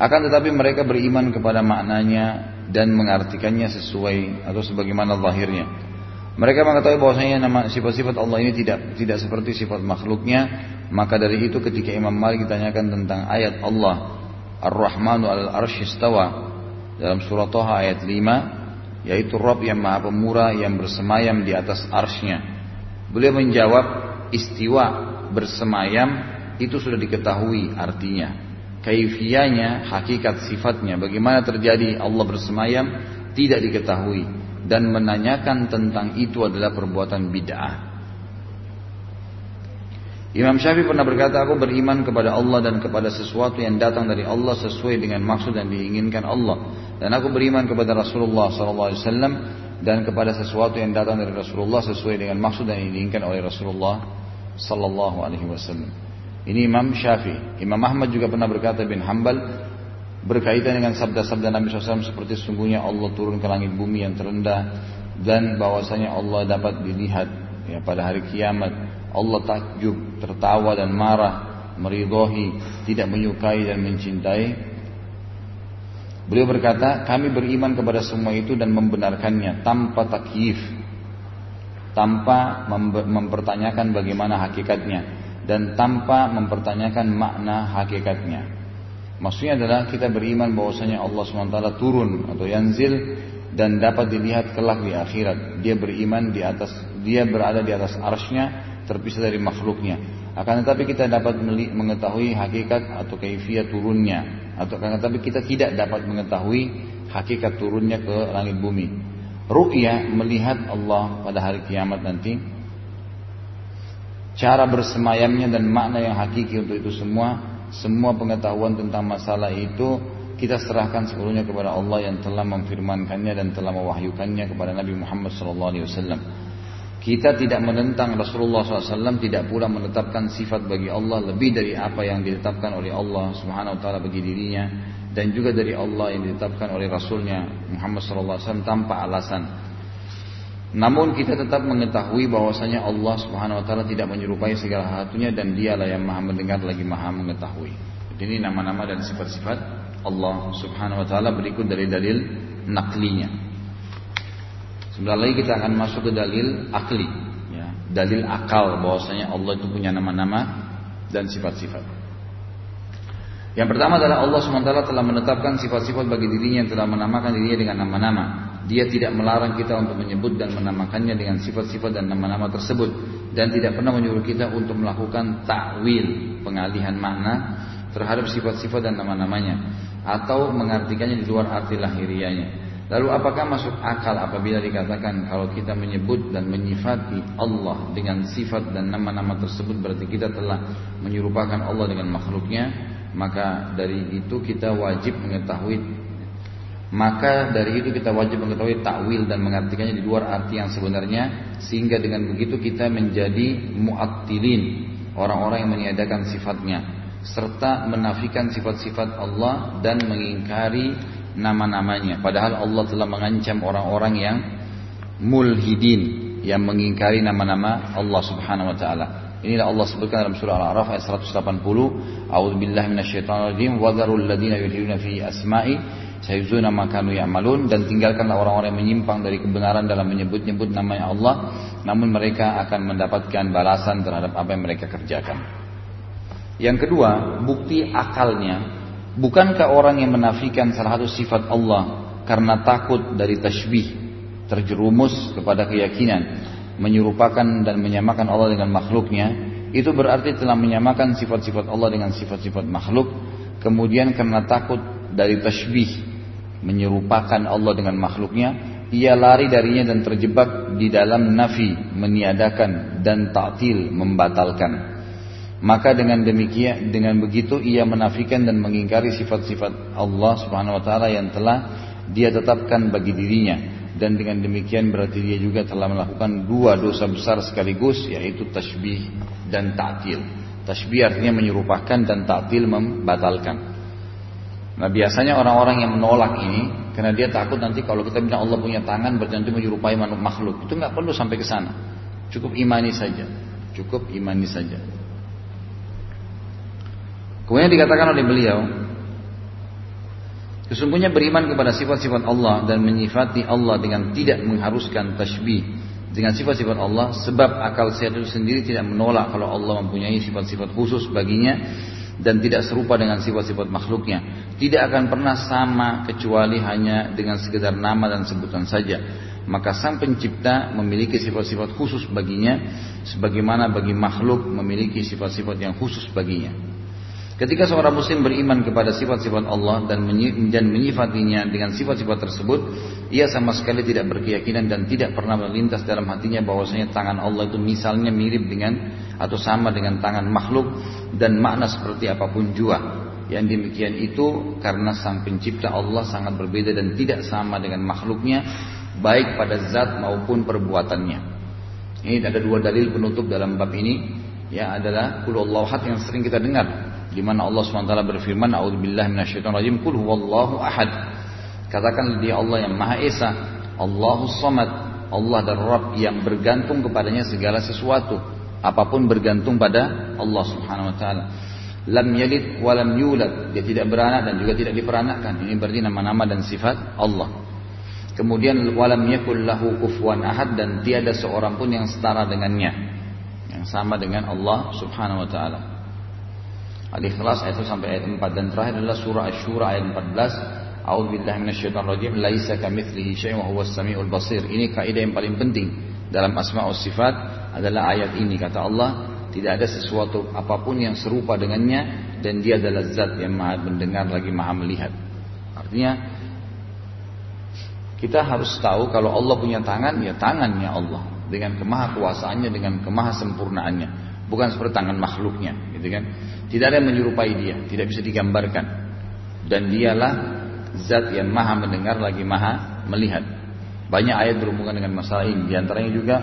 Akan tetapi mereka beriman kepada maknanya dan mengartikannya sesuai atau sebagaimana zahirnya. Mereka mengetahui bahwasanya nama sifat-sifat Allah ini tidak tidak seperti sifat makhluknya. Maka dari itu ketika Imam Malik ditanyakan tentang ayat Allah Ar-Rahmanu al-Arshistawa dalam surah Toha ayat 5 yaitu Rob yang maha pemurah yang bersemayam di atas arsnya. Beliau menjawab istiwa bersemayam itu sudah diketahui artinya. Kaifianya, hakikat sifatnya, bagaimana terjadi Allah bersemayam tidak diketahui dan menanyakan tentang itu adalah perbuatan bid'ah. Imam Syafi'i pernah berkata, aku beriman kepada Allah dan kepada sesuatu yang datang dari Allah sesuai dengan maksud yang diinginkan Allah. Dan aku beriman kepada Rasulullah SAW dan kepada sesuatu yang datang dari Rasulullah sesuai dengan maksud yang diinginkan oleh Rasulullah Sallallahu Alaihi Wasallam. Ini Imam Syafi'i. Imam Ahmad juga pernah berkata bin Hambal berkaitan dengan sabda-sabda Nabi SAW seperti sungguhnya Allah turun ke langit bumi yang terendah dan bahwasanya Allah dapat dilihat ya pada hari kiamat Allah takjub tertawa dan marah meridhoi tidak menyukai dan mencintai Beliau berkata, kami beriman kepada semua itu dan membenarkannya tanpa takyif, tanpa mempertanyakan bagaimana hakikatnya dan tanpa mempertanyakan makna hakikatnya. Maksudnya adalah kita beriman bahwasanya Allah SWT turun atau yanzil dan dapat dilihat kelak di akhirat. Dia beriman di atas, dia berada di atas arsnya terpisah dari makhluknya. Akan tetapi kita dapat mengetahui hakikat atau kaifiat turunnya. Atau akan tetapi kita tidak dapat mengetahui hakikat turunnya ke langit bumi. Ru'ya melihat Allah pada hari kiamat nanti cara bersemayamnya dan makna yang hakiki untuk itu semua, semua pengetahuan tentang masalah itu kita serahkan seluruhnya kepada Allah yang telah memfirmankannya dan telah mewahyukannya kepada Nabi Muhammad SAW. Kita tidak menentang Rasulullah SAW, tidak pula menetapkan sifat bagi Allah lebih dari apa yang ditetapkan oleh Allah Subhanahu Wa Taala bagi dirinya dan juga dari Allah yang ditetapkan oleh Rasulnya Muhammad SAW tanpa alasan. Namun kita tetap mengetahui bahwasanya Allah Subhanahu wa taala tidak menyerupai segala satunya dan Dialah yang Maha mendengar lagi Maha mengetahui. Ini nama-nama dan sifat-sifat Allah Subhanahu wa taala berikut dari dalil naklinya. Sebentar lagi kita akan masuk ke dalil akli, ya. dalil akal bahwasanya Allah itu punya nama-nama dan sifat-sifat. Yang pertama adalah Allah SWT telah menetapkan sifat-sifat bagi dirinya yang telah menamakan dirinya dengan nama-nama. Dia tidak melarang kita untuk menyebut dan menamakannya dengan sifat-sifat dan nama-nama tersebut dan tidak pernah menyuruh kita untuk melakukan takwil, pengalihan makna terhadap sifat-sifat dan nama-namanya atau mengartikannya di luar arti lahirianya. Lalu apakah masuk akal apabila dikatakan kalau kita menyebut dan menyifati Allah dengan sifat dan nama-nama tersebut berarti kita telah menyerupakan Allah dengan makhluknya maka dari itu kita wajib mengetahui maka dari itu kita wajib mengetahui takwil dan mengartikannya di luar arti yang sebenarnya sehingga dengan begitu kita menjadi muattilin orang-orang yang meniadakan sifatnya serta menafikan sifat-sifat Allah dan mengingkari nama-namanya padahal Allah telah mengancam orang-orang yang mulhidin yang mengingkari nama-nama Allah Subhanahu wa taala Inilah Allah sebutkan dalam surah Al-A'raf ayat 180. A'udzubillahi minasyaitonir wa dzarul ladzina yulhiduna fi asma'i sayuzuna makanu ya'malun dan tinggalkanlah orang-orang yang menyimpang dari kebenaran dalam menyebut-nyebut namanya Allah namun mereka akan mendapatkan balasan terhadap apa yang mereka kerjakan. Yang kedua, bukti akalnya bukankah orang yang menafikan salah satu sifat Allah karena takut dari tasbih terjerumus kepada keyakinan menyerupakan dan menyamakan Allah dengan makhluknya itu berarti telah menyamakan sifat-sifat Allah dengan sifat-sifat makhluk kemudian karena takut dari tasbih menyerupakan Allah dengan makhluknya, ia lari darinya dan terjebak di dalam nafi, meniadakan dan ta'til, membatalkan. Maka dengan demikian, dengan begitu ia menafikan dan mengingkari sifat-sifat Allah Subhanahu wa taala yang telah dia tetapkan bagi dirinya dan dengan demikian berarti dia juga telah melakukan dua dosa besar sekaligus yaitu tasbih dan ta'til. Tasbih artinya menyerupakan dan ta'til membatalkan. Nah biasanya orang-orang yang menolak ini karena dia takut nanti kalau kita bilang Allah punya tangan berarti menyerupai makhluk itu nggak perlu sampai ke sana. Cukup imani saja. Cukup imani saja. Kemudian dikatakan oleh beliau, sesungguhnya beriman kepada sifat-sifat Allah dan menyifati Allah dengan tidak mengharuskan tasbih dengan sifat-sifat Allah sebab akal sehat itu sendiri tidak menolak kalau Allah mempunyai sifat-sifat khusus baginya dan tidak serupa dengan sifat-sifat makhluknya. Tidak akan pernah sama kecuali hanya dengan sekedar nama dan sebutan saja. Maka sang pencipta memiliki sifat-sifat khusus baginya sebagaimana bagi makhluk memiliki sifat-sifat yang khusus baginya. Ketika seorang muslim beriman kepada sifat-sifat Allah dan menyifatinya dengan sifat-sifat tersebut, ia sama sekali tidak berkeyakinan dan tidak pernah melintas dalam hatinya bahwasanya tangan Allah itu misalnya mirip dengan atau sama dengan tangan makhluk dan makna seperti apa pun jua. Yang demikian itu karena sang pencipta Allah sangat berbeda dan tidak sama dengan makhluknya baik pada zat maupun perbuatannya. Ini ada dua dalil penutup dalam bab ini ya adalah kulullah yang sering kita dengar di mana Allah SWT berfirman, "A'udzubillahi minasyaitonir Qul huwallahu ahad." Katakan dia Allah yang Maha Esa, Allahu Samad, Allah dan Rabb yang bergantung kepadanya segala sesuatu, apa pun bergantung pada Allah Subhanahu wa taala. Lam yalid wa lam yulad, dia tidak beranak dan juga tidak diperanakkan. Ini berarti nama-nama dan sifat Allah. Kemudian walam yakul lahu kufuwan ahad dan tiada seorang pun yang setara dengannya. Yang sama dengan Allah Subhanahu wa taala. Al-Ikhlas ayat 1 sampai ayat 4 dan terakhir adalah surah Asy-Syura ayat 14. A'udzubillahi minasyaitonir rajim. Laisa kamitslihi syai'un wa huwas samiul basir. Ini kaidah yang paling penting dalam asma wa sifat adalah ayat ini kata Allah tidak ada sesuatu apa pun yang serupa dengannya dan dia adalah zat yang maha mendengar lagi maha melihat. Artinya kita harus tahu kalau Allah punya tangan ya tangannya Allah dengan kemahakuasaannya dengan kemahasempurnaannya bukan seperti tangan makhluknya gitu kan tidak ada yang menyerupai dia, tidak bisa digambarkan. Dan dialah zat yang maha mendengar lagi maha melihat. Banyak ayat berhubungan dengan masalah ini. Di antaranya juga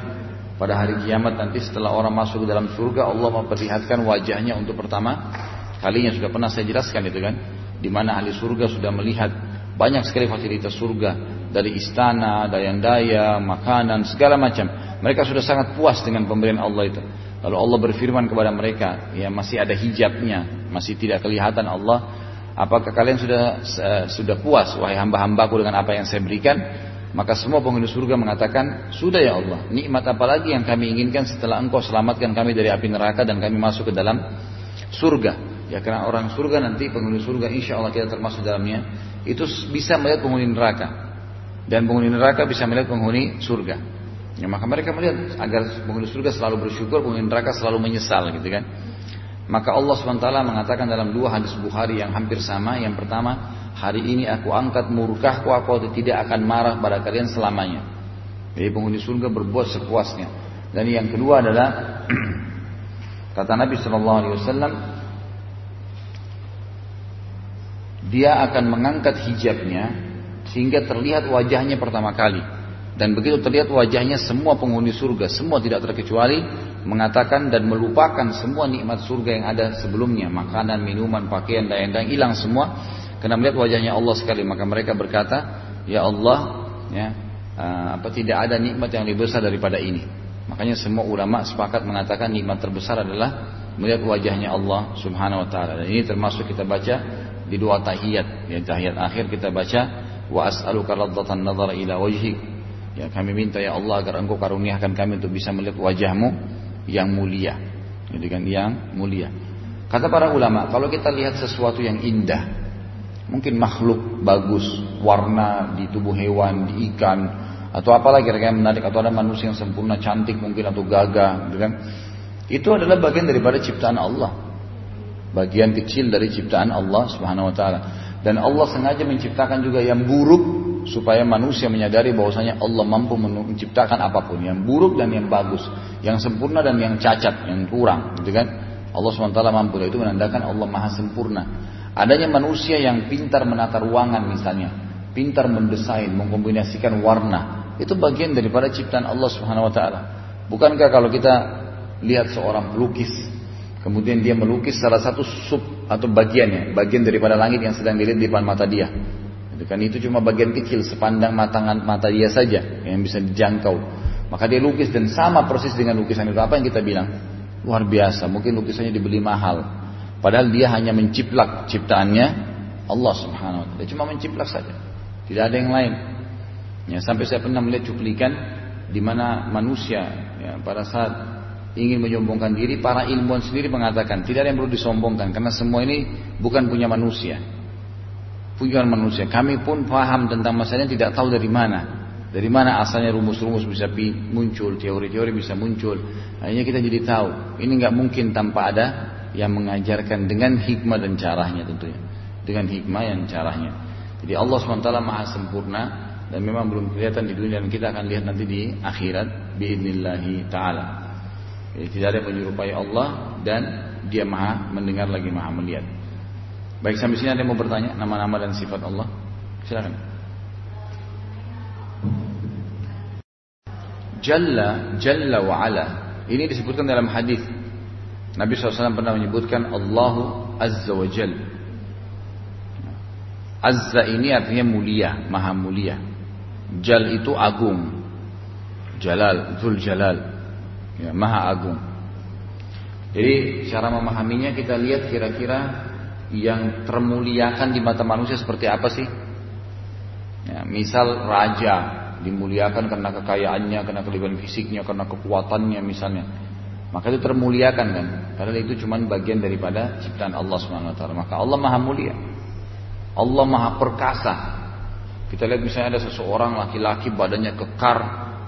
pada hari kiamat nanti setelah orang masuk ke dalam surga Allah memperlihatkan wajahnya untuk pertama kalinya sudah pernah saya jelaskan itu kan di mana ahli surga sudah melihat banyak sekali fasilitas surga dari istana, daya-daya, makanan, segala macam. Mereka sudah sangat puas dengan pemberian Allah itu. Lalu Allah berfirman kepada mereka, ya masih ada hijabnya, masih tidak kelihatan Allah. Apakah kalian sudah uh, sudah puas wahai hamba-hambaku dengan apa yang saya berikan? Maka semua penghuni surga mengatakan, sudah ya Allah, nikmat apa lagi yang kami inginkan setelah engkau selamatkan kami dari api neraka dan kami masuk ke dalam surga. Ya karena orang surga nanti penghuni surga insya Allah kita termasuk dalamnya itu bisa melihat penghuni neraka dan penghuni neraka bisa melihat penghuni surga. Ya, maka mereka melihat agar penghuni surga selalu bersyukur, penghuni neraka selalu menyesal gitu kan. Maka Allah SWT mengatakan dalam dua hadis Bukhari yang hampir sama. Yang pertama, hari ini aku angkat murkahku, aku tidak akan marah pada kalian selamanya. Jadi penghuni surga berbuat sepuasnya. Dan yang kedua adalah [clears throat] kata Nabi Shallallahu Alaihi Wasallam, dia akan mengangkat hijabnya sehingga terlihat wajahnya pertama kali. Dan begitu terlihat wajahnya semua penghuni surga, semua tidak terkecuali mengatakan dan melupakan semua nikmat surga yang ada sebelumnya, makanan, minuman, pakaian, dan yang hilang semua karena melihat wajahnya Allah sekali. Maka mereka berkata, "Ya Allah, ya, uh, apa tidak ada nikmat yang lebih besar daripada ini." Makanya semua ulama sepakat mengatakan nikmat terbesar adalah melihat wajahnya Allah Subhanahu wa taala. Dan ini termasuk kita baca di dua tahiyat. Ya, tahiyat akhir kita baca wa as'aluka raddatan nadhar ila wajhik Ya kami minta ya Allah agar engkau karuniakan kami untuk bisa melihat wajahmu yang mulia. Jadi kan yang mulia. Kata para ulama, kalau kita lihat sesuatu yang indah, mungkin makhluk bagus, warna di tubuh hewan, di ikan, atau apalagi kira-kira menarik, atau ada manusia yang sempurna, cantik mungkin atau gagah, gitu kan? Itu adalah bagian daripada ciptaan Allah. Bagian kecil dari ciptaan Allah Subhanahu wa taala. Dan Allah sengaja menciptakan juga yang buruk supaya manusia menyadari bahwasanya Allah mampu menciptakan apa pun yang buruk dan yang bagus, yang sempurna dan yang cacat, yang kurang, gitu kan? Allah SWT mampu itu menandakan Allah maha sempurna. Adanya manusia yang pintar menata ruangan misalnya, pintar mendesain, mengkombinasikan warna, itu bagian daripada ciptaan Allah Subhanahu wa taala. Bukankah kalau kita lihat seorang pelukis, kemudian dia melukis salah satu sub atau bagiannya, bagian daripada langit yang sedang dilihat di depan mata dia. Itu kan itu cuma bagian kecil sepandang mata mata dia saja yang bisa dijangkau. Maka dia lukis dan sama persis dengan lukisan itu. Apa yang kita bilang? Luar biasa. Mungkin lukisannya dibeli mahal. Padahal dia hanya menciplak ciptaannya Allah Subhanahu wa taala. Cuma menciplak saja. Tidak ada yang lain. Ya, sampai saya pernah melihat cuplikan di mana manusia ya, pada saat ingin menyombongkan diri, para ilmuwan sendiri mengatakan tidak ada yang perlu disombongkan karena semua ini bukan punya manusia pujian manusia. Kami pun paham tentang masalahnya tidak tahu dari mana. Dari mana asalnya rumus-rumus bisa muncul, teori-teori bisa muncul. Akhirnya kita jadi tahu. Ini nggak mungkin tanpa ada yang mengajarkan dengan hikmah dan caranya tentunya. Dengan hikmah yang caranya. Jadi Allah SWT maha sempurna dan memang belum kelihatan di dunia dan kita akan lihat nanti di akhirat biidnillahi ta'ala. Tidak ada menyerupai Allah dan dia maha mendengar lagi maha melihat. Baik sampai sini ada yang mau bertanya nama-nama dan sifat Allah? Silakan. Jalla, Jalla wa Ala. Ini disebutkan dalam hadis. Nabi SAW pernah menyebutkan Allahu Azza wa Jal. Azza ini artinya mulia, maha mulia. Jal itu agung. Jalal, Zul Jalal. Ya, maha agung. Jadi cara memahaminya kita lihat kira-kira yang termuliakan di mata manusia seperti apa sih? Ya, misal raja dimuliakan karena kekayaannya, karena kelebihan fisiknya, karena kekuatannya misalnya. Maka itu termuliakan kan? Karena itu cuma bagian daripada ciptaan Allah taala. Maka Allah Maha mulia. Allah Maha perkasa. Kita lihat misalnya ada seseorang laki-laki badannya kekar,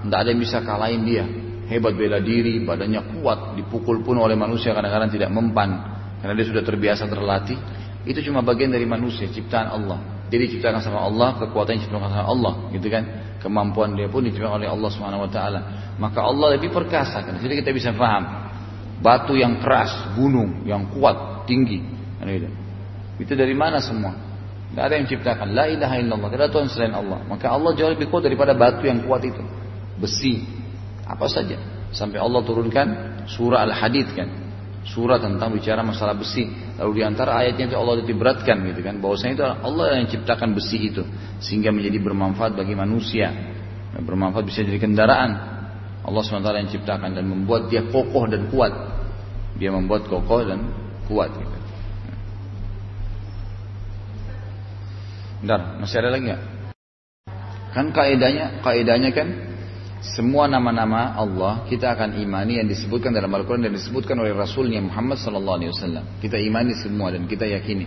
tidak ada yang bisa kalahin dia. Hebat bela diri, badannya kuat, dipukul pun oleh manusia kadang-kadang tidak mempan karena dia sudah terbiasa terlatih. Itu cuma bagian dari manusia, ciptaan Allah. Jadi diciptakan sama Allah, kekuatan yang diciptakan sama Allah, gitu kan? Kemampuan dia pun diciptakan oleh Allah taala. Maka Allah lebih perkasa kan. Jadi kita bisa paham. Batu yang keras, gunung yang kuat, tinggi. Gitu. Itu dari mana semua? Tidak ada yang menciptakan. La ilaha illallah. Tidak ada Tuhan selain Allah. Maka Allah jauh lebih kuat daripada batu yang kuat itu. Besi. Apa saja. Sampai Allah turunkan surah Al-Hadid kan. Surah tentang bicara masalah besi. Lalu di antara ayatnya itu Allah diberatkan gitu kan. Bahwasanya itu Allah yang ciptakan besi itu. Sehingga menjadi bermanfaat bagi manusia. Dan bermanfaat bisa jadi kendaraan. Allah SWT yang ciptakan dan membuat dia kokoh dan kuat. Dia membuat kokoh dan kuat. Gitu. Bentar, masih ada lagi nggak? Kan kaidahnya, kaidahnya kan semua nama-nama Allah kita akan imani yang disebutkan dalam Al-Quran dan disebutkan oleh Rasulnya Muhammad Sallallahu Alaihi Wasallam. Kita imani semua dan kita yakini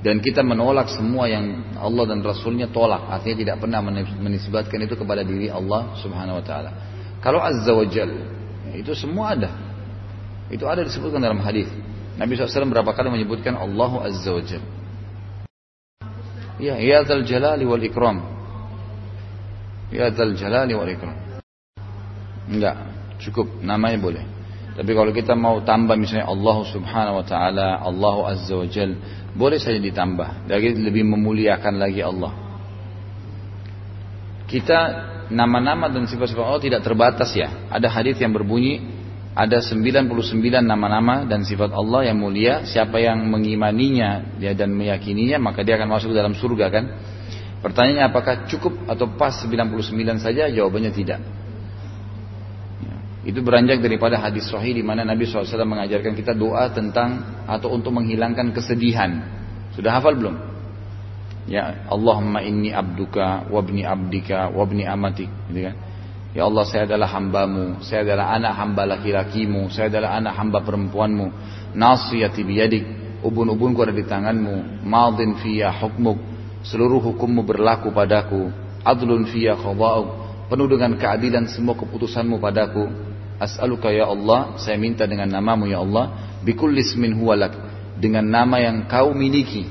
dan kita menolak semua yang Allah dan Rasulnya tolak. Artinya tidak pernah menisbatkan itu kepada diri Allah Subhanahu Wa Taala. Kalau Azza wa Jal, itu semua ada. Itu ada disebutkan dalam hadis. Nabi SAW berapa kali menyebutkan Allahu Azza wa Jal. Ya, ya Zal Jalali wal Ikram. Ya Zal Jalali wal Ikram. Enggak, cukup namanya boleh. Tapi kalau kita mau tambah misalnya Allah Subhanahu wa taala, Allah Azza wa Jal, boleh saja ditambah. Lagi lebih memuliakan lagi Allah. Kita nama-nama dan sifat-sifat Allah tidak terbatas ya. Ada hadis yang berbunyi ada 99 nama-nama dan sifat Allah yang mulia. Siapa yang mengimaninya dia dan meyakininya maka dia akan masuk dalam surga kan. Pertanyaannya apakah cukup atau pas 99 saja? Jawabannya tidak. Itu beranjak daripada hadis sahih di mana Nabi SAW mengajarkan kita doa tentang atau untuk menghilangkan kesedihan. Sudah hafal belum? Ya Allahumma inni abduka wabni abdika wabni amatik. Gitu kan? Ya Allah saya adalah hambamu, saya adalah anak hamba laki-lakimu, saya adalah anak hamba perempuanmu. Nasiyati biyadik, ubun-ubunku ada di tanganmu. Madin fiyah hukmuk, seluruh hukummu berlaku padaku. Adlun fiyah khada'uk, penuh dengan keadilan semua keputusanmu padaku As'aluka ya Allah, saya minta dengan namamu ya Allah, bikul ismin huwalak, dengan nama yang kau miliki.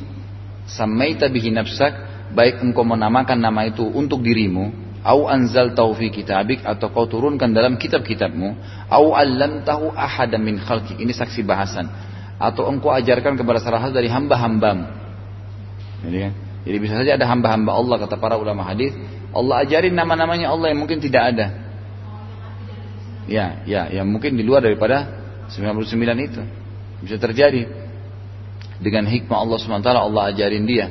Samaita bihi nafsak, baik engkau menamakan nama itu untuk dirimu, au anzal taufi kitabik atau kau turunkan dalam kitab-kitabmu, au allam tahu ahada min khalki. Ini saksi bahasan. Atau engkau ajarkan kepada salah satu dari hamba-hambamu. Jadi, kan? Jadi bisa saja ada hamba-hamba Allah kata para ulama hadis, Allah ajarin nama-namanya Allah yang mungkin tidak ada. Ya, ya, yang mungkin di luar daripada 99 itu. Bisa terjadi. Dengan hikmah Allah SWT Allah ajarin dia.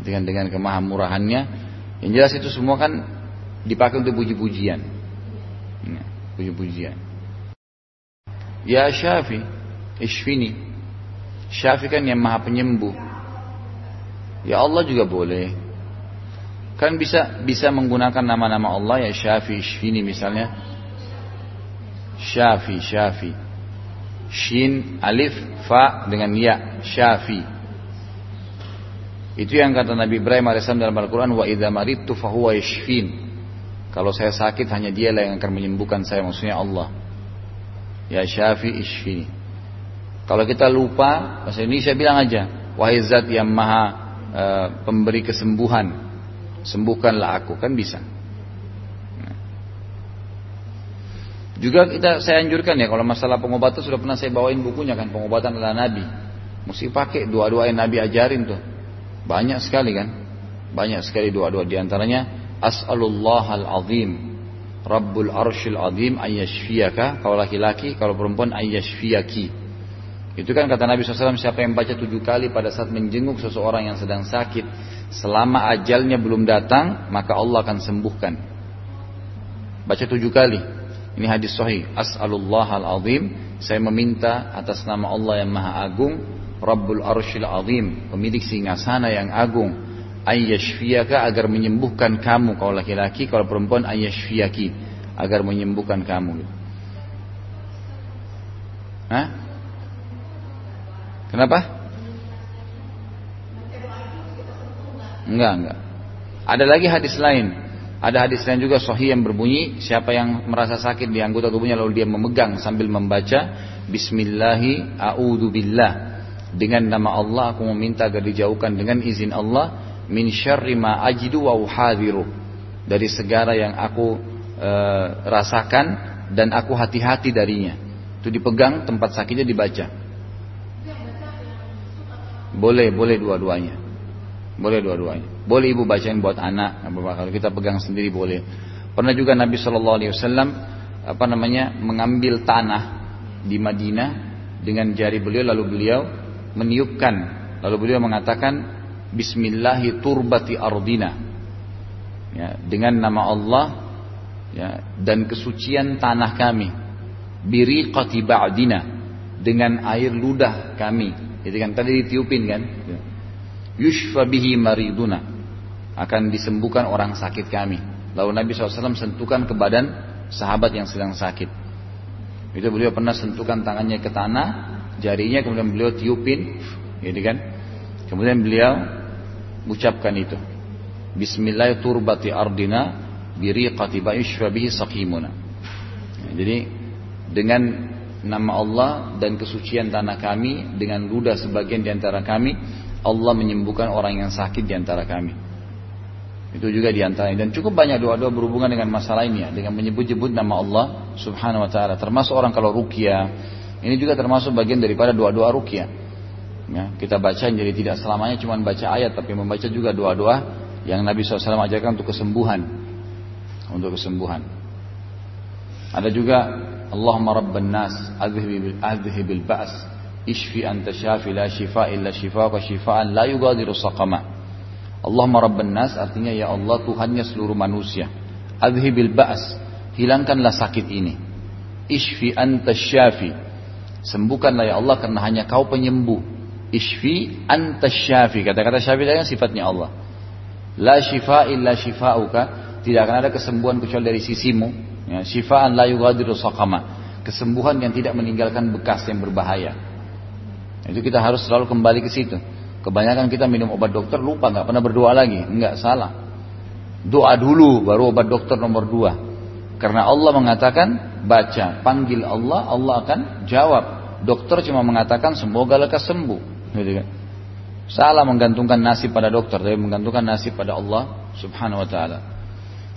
Dengan dengan kemahamurahannya. Yang jelas itu semua kan dipakai untuk puji-pujian. Ya, puji-pujian. Ya Syafi, Ishfini. Syafi kan yang maha penyembuh. Ya Allah juga boleh. Kan bisa bisa menggunakan nama-nama Allah ya Syafi, Ishfini misalnya Syafi, Syafi. Shin, alif, fa dengan ya, Syafi. Itu yang kata Nabi Ibrahim AS dalam Al-Quran, wa idha maridtu fahuwa yashfin. Kalau saya sakit hanya dialah yang akan menyembuhkan saya, maksudnya Allah. Ya Syafi ishfini. Kalau kita lupa, bahasa Indonesia bilang aja, wahai zat yang maha e, pemberi kesembuhan, sembuhkanlah aku, kan bisa. Nah. Juga kita saya anjurkan ya kalau masalah pengobatan sudah pernah saya bawain bukunya kan pengobatan adalah Nabi. Mesti pakai dua-dua yang Nabi ajarin tuh. Banyak sekali kan. Banyak sekali dua-dua di antaranya as'alullah al-azim Rabbul arshil azim ayyashfiyaka kalau laki-laki kalau perempuan ayyashfiyaki itu kan kata Nabi SAW siapa yang baca tujuh kali pada saat menjenguk seseorang yang sedang sakit selama ajalnya belum datang maka Allah akan sembuhkan baca tujuh kali ini hadis sahih as'alullah al-azim saya meminta atas nama Allah yang maha agung Rabbul Arshil Azim, pemilik singgasana yang agung, ayyashfiyaka agar menyembuhkan kamu kalau laki-laki, kalau perempuan ayyashfiyaki agar menyembuhkan kamu. Hah? Kenapa? Enggak, enggak. Ada lagi hadis lain. Ada hadis lain juga sahih yang berbunyi siapa yang merasa sakit di anggota tubuhnya lalu dia memegang sambil membaca Bismillahi a'udzu billah dengan nama Allah aku meminta agar dijauhkan dengan izin Allah min syarri ma ajidu wa uhadiru dari segala yang aku e, rasakan dan aku hati-hati darinya. Itu dipegang tempat sakitnya dibaca. Boleh, boleh dua-duanya. Boleh dua-duanya. Boleh ibu bacain buat anak, kalau kita pegang sendiri boleh. Pernah juga Nabi Shallallahu Alaihi Wasallam apa namanya mengambil tanah di Madinah dengan jari beliau lalu beliau meniupkan. Lalu beliau mengatakan Bismillahi turbati ardina. Ya, dengan nama Allah ya, dan kesucian tanah kami. Biriqati ba'dina. Dengan air ludah kami. Itu kan tadi ditiupin kan? Ya. Yushfa bihi mariduna. Akan disembuhkan orang sakit kami. Lalu Nabi SAW sentuhkan ke badan sahabat yang sedang sakit. Itu beliau pernah sentuhkan tangannya ke tanah jarinya kemudian beliau tiupin gitu kan? Kemudian beliau ucapkan itu. Bismillah turbati ardina biriqati ba'ishfa bihi saqimuna. Jadi dengan nama Allah dan kesucian tanah kami dengan ludah sebagian di antara kami Allah menyembuhkan orang yang sakit di antara kami itu juga di antaranya dan cukup banyak doa-doa berhubungan dengan masalah ini ya dengan menyebut-nyebut nama Allah Subhanahu wa taala termasuk orang kalau ruqyah ini juga termasuk bagian daripada doa-doa rukyah. Ya, kita baca jadi tidak selamanya cuma baca ayat, tapi membaca juga doa-doa yang Nabi SAW ajarkan untuk kesembuhan. Untuk kesembuhan. Ada juga Allahumma rabban nas adhibil ba's ishfi anta syafi la shifa illa shifa wa shifaan la yugadiru saqama. Allahumma rabban nas artinya ya Allah Tuhannya seluruh manusia. Adhibil ba's hilangkanlah sakit ini. Ishfi anta syafi Sembuhkanlah ya Allah karena hanya kau penyembuh. Ishfi anta syafi. Kata-kata syafi adalah sifatnya Allah. La shifa illa shifa'uka. Tidak akan ada kesembuhan kecuali dari sisimu. Ya, shifa'an la yugadiru saqama. Kesembuhan yang tidak meninggalkan bekas yang berbahaya. Itu kita harus selalu kembali ke situ. Kebanyakan kita minum obat dokter lupa nggak pernah berdoa lagi. Enggak salah. Doa dulu baru obat dokter nomor dua. Karena Allah mengatakan baca panggil Allah Allah akan jawab dokter cuma mengatakan semoga lekas sembuh. Gitu kan? Salah menggantungkan nasib pada dokter, tapi menggantungkan nasib pada Allah Subhanahu wa taala.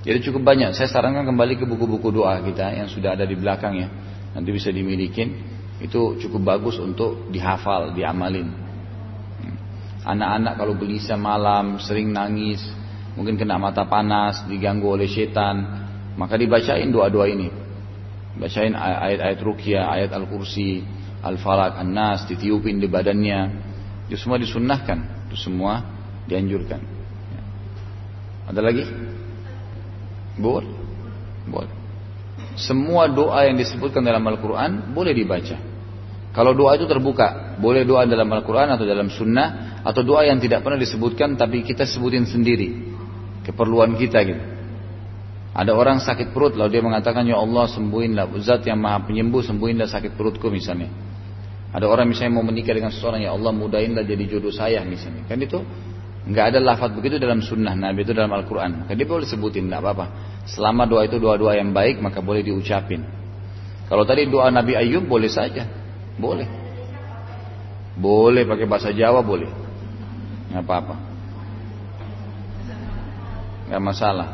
Jadi cukup banyak. Saya sarankan kembali ke buku-buku doa kita yang sudah ada di belakang ya. Nanti bisa dimiliki. Itu cukup bagus untuk dihafal, diamalin. Anak-anak kalau gelisah malam, sering nangis, mungkin kena mata panas, diganggu oleh setan, maka dibacain doa-doa ini. Bacain ayat-ayat rukyah, ayat al-kursi, al-falak, an-nas, ditiupin di badannya. Itu semua disunnahkan, itu semua dianjurkan. Ada lagi? Boleh. Boleh. Semua doa yang disebutkan dalam Al-Quran boleh dibaca. Kalau doa itu terbuka, boleh doa dalam Al-Quran atau dalam sunnah, atau doa yang tidak pernah disebutkan tapi kita sebutin sendiri. Keperluan kita gitu. Ada orang sakit perut lalu dia mengatakan ya Allah sembuhinlah zat yang maha penyembuh sembuhinlah sakit perutku misalnya. Ada orang misalnya mau menikah dengan seseorang ya Allah mudahinlah jadi jodoh saya misalnya. Kan itu nggak ada lafaz begitu dalam sunnah Nabi itu dalam Al-Quran. Maka dia boleh sebutin nggak apa-apa. Selama doa itu doa-doa yang baik maka boleh diucapin. Kalau tadi doa Nabi Ayub boleh saja, boleh. Boleh pakai bahasa Jawa boleh. Nggak apa-apa. Nggak masalah.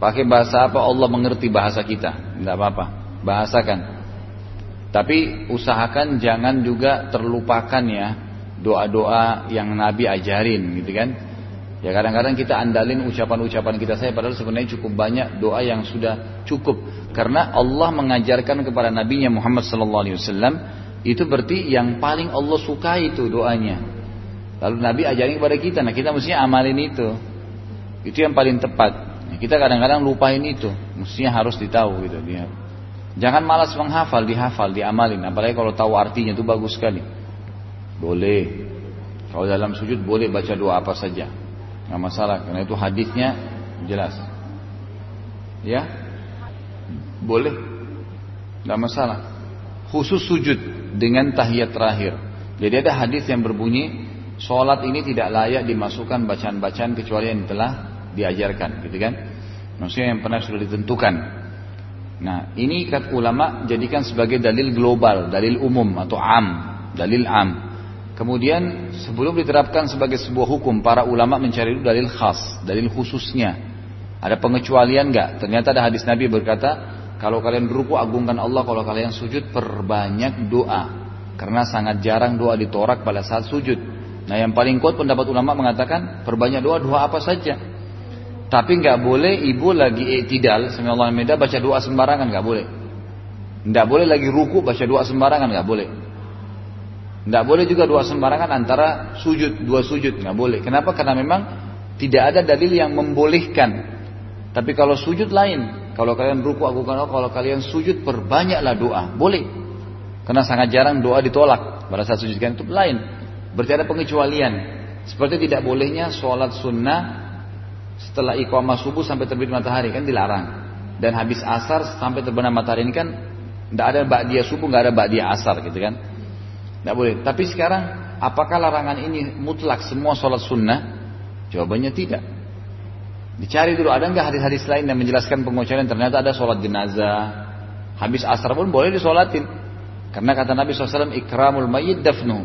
Pakai bahasa apa Allah mengerti bahasa kita. Nggak apa-apa. Bahasakan. Tapi usahakan jangan juga terlupakan ya doa-doa yang Nabi ajarin gitu kan. Ya kadang-kadang kita andalin ucapan-ucapan kita saya padahal sebenarnya cukup banyak doa yang sudah cukup karena Allah mengajarkan kepada nabinya Muhammad sallallahu alaihi wasallam itu berarti yang paling Allah sukai itu doanya. Lalu Nabi ajarin kepada kita, nah kita mestinya amalin itu. Itu yang paling tepat. Nah, kita kadang-kadang lupain itu, mestinya harus ditahu gitu dia. Jangan malas menghafal, dihafal, diamalin. Apalagi kalau tahu artinya itu bagus sekali. Boleh. Kalau dalam sujud boleh baca doa apa saja. Nggak masalah, karena itu hadisnya jelas. Ya, boleh. Nggak masalah. Khusus sujud dengan tahiyat terakhir. Jadi ada hadis yang berbunyi, sholat ini tidak layak dimasukkan bacaan-bacaan kecuali yang telah diajarkan, gitu kan? Maksudnya yang pernah sudah ditentukan. Nah, ini kata ulama jadikan sebagai dalil global, dalil umum atau am, dalil am. Kemudian sebelum diterapkan sebagai sebuah hukum, para ulama mencari dalil khas, dalil khususnya. Ada pengecualian enggak? Ternyata ada hadis Nabi berkata, kalau kalian beruku agungkan Allah, kalau kalian sujud perbanyak doa. Karena sangat jarang doa ditorak pada saat sujud. Nah yang paling kuat pendapat ulama mengatakan perbanyak doa, doa apa saja. Tapi nggak boleh ibu lagi tidak, Allah meda baca doa sembarangan nggak boleh. Nggak boleh lagi ruku baca doa sembarangan nggak boleh. Nggak boleh juga doa sembarangan antara sujud dua sujud nggak boleh. Kenapa? Karena memang tidak ada dalil yang membolehkan. Tapi kalau sujud lain, kalau kalian ruku agungkan Allah, kalau kalian sujud perbanyaklah doa. Boleh. Karena sangat jarang doa ditolak pada saat sujud kan itu lain. Berarti ada pengecualian. Seperti tidak bolehnya sholat sunnah setelah iqamah subuh sampai terbit matahari kan dilarang. Dan habis asar sampai terbenam matahari ini kan tidak ada ba'diyah subuh, nggak ada ba'diyah asar gitu kan. Tidak boleh. Tapi sekarang apakah larangan ini mutlak semua sholat sunnah? Jawabannya tidak. Dicari dulu ada nggak hadis-hadis lain yang menjelaskan pengucapan ternyata ada sholat jenazah. Habis asar pun boleh disolatin. Karena kata Nabi SAW ikramul mayyid dafnu.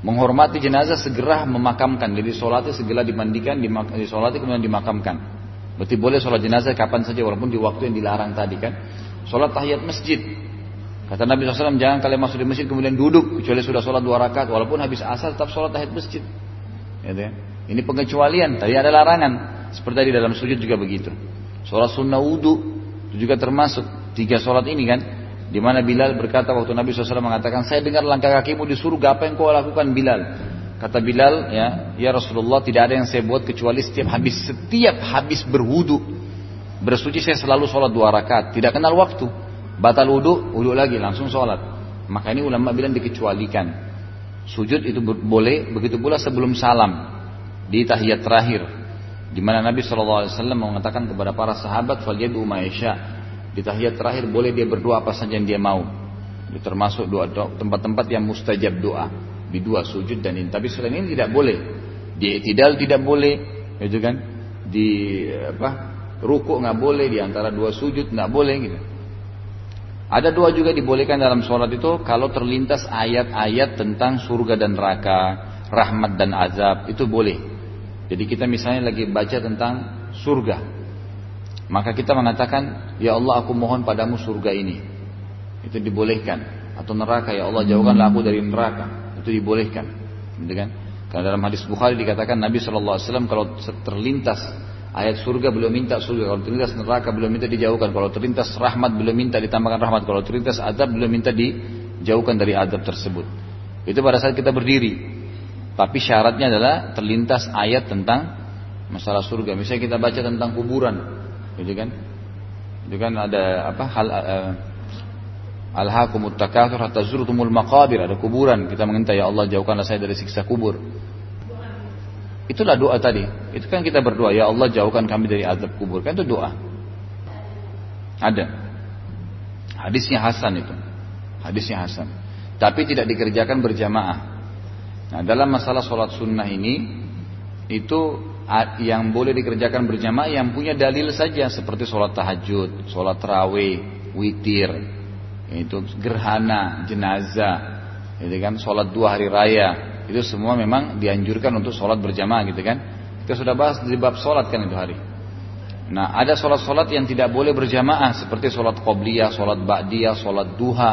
Menghormati jenazah segera memakamkan. Jadi sholatnya segera dimandikan, disolati kemudian dimakamkan. Berarti boleh sholat jenazah kapan saja walaupun di waktu yang dilarang tadi kan. Sholat tahiyat masjid. Kata Nabi SAW jangan kalian masuk di masjid kemudian duduk kecuali sudah sholat dua rakaat walaupun habis asar tetap sholat tahiyat masjid. Gitu ya. Ini pengecualian. Tadi ada larangan. Seperti tadi dalam sujud juga begitu. Sholat sunnah wudhu itu juga termasuk tiga sholat ini kan. Di mana Bilal berkata waktu Nabi SAW mengatakan, saya dengar langkah kakimu di surga, apa yang kau lakukan Bilal? Kata Bilal, ya, ya Rasulullah tidak ada yang saya buat kecuali setiap habis setiap habis berwudu bersuci saya selalu sholat dua rakaat, tidak kenal waktu. Batal wudu, wudu lagi langsung sholat. Maka ini ulama bilang dikecualikan. Sujud itu boleh, begitu pula sebelum salam di tahiyat terakhir. Di mana Nabi SAW mengatakan kepada para sahabat, "Falyadu ma'isya." Di tahiyat terakhir boleh dia berdoa apa saja yang dia mau. Itu termasuk doa tempat-tempat yang mustajab doa. Di dua sujud dan ini. Tapi selain ini tidak boleh. Di tidak tidak boleh, itu kan? Di apa? Ruku nggak boleh di antara dua sujud nggak boleh gitu. Ada doa juga dibolehkan dalam sholat itu kalau terlintas ayat-ayat tentang surga dan neraka, rahmat dan azab itu boleh. Jadi kita misalnya lagi baca tentang surga. Maka kita mengatakan, Ya Allah aku mohon padamu surga ini. Itu dibolehkan. Atau neraka, Ya Allah jauhkanlah aku dari neraka. Itu dibolehkan. Gitu kan? Karena dalam hadis Bukhari dikatakan Nabi SAW kalau terlintas ayat surga belum minta surga. Kalau terlintas neraka belum minta dijauhkan. Kalau terlintas rahmat belum minta ditambahkan rahmat. Kalau terlintas adab belum minta dijauhkan dari adab tersebut. Itu pada saat kita berdiri. Tapi syaratnya adalah terlintas ayat tentang masalah surga. Misalnya kita baca tentang kuburan, gitu kan? Itu kan ada apa hal uh, Alhaqumut takatsur hatta zurtumul maqabir, ada kuburan. Kita meminta ya Allah jauhkanlah saya dari siksa kubur. Itulah doa tadi. Itu kan kita berdoa, ya Allah jauhkan kami dari azab kubur. Kan itu doa. Ada. Hadisnya Hasan itu. Hadisnya Hasan. Tapi tidak dikerjakan berjamaah. Nah dalam masalah sholat sunnah ini itu yang boleh dikerjakan berjamaah yang punya dalil saja seperti sholat tahajud, sholat terawih, witir, itu gerhana, jenazah, gitu kan? Sholat dua hari raya, itu semua memang dianjurkan untuk sholat berjamaah gitu kan? Kita sudah bahas di bab sholat kan itu hari. Nah, ada sholat-sholat yang tidak boleh berjamaah seperti sholat qobliyah, sholat ba'diyah, sholat duha.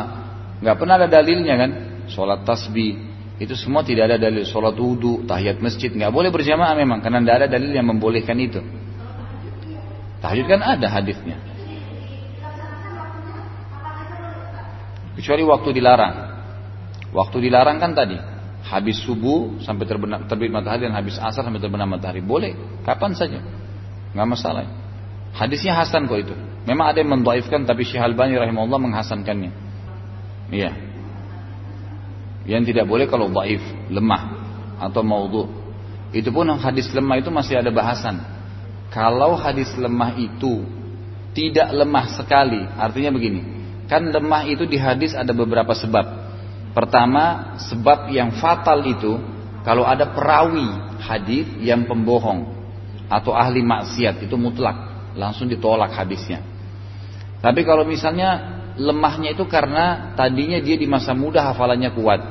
Nggak pernah ada dalilnya kan? Sholat tasbih, itu semua tidak ada dalil. Sholat wudhu, tahiyat masjid, nggak boleh berjamaah memang karena tidak ada dalil yang membolehkan itu. Tahajud kan ada hadisnya. Kecuali waktu dilarang. Waktu dilarang kan tadi habis subuh sampai terbenam, terbit matahari dan habis asar sampai terbenam matahari boleh kapan saja nggak masalah hadisnya hasan kok itu memang ada yang mendaifkan tapi Syekh Albani rahimahullah menghasankannya iya yang tidak boleh kalau daif lemah atau maudhu. Itu pun hadis lemah itu masih ada bahasan. Kalau hadis lemah itu tidak lemah sekali artinya begini. Kan lemah itu di hadis ada beberapa sebab. Pertama, sebab yang fatal itu kalau ada perawi hadis yang pembohong atau ahli maksiat itu mutlak, langsung ditolak hadisnya. Tapi kalau misalnya lemahnya itu karena tadinya dia di masa muda hafalannya kuat,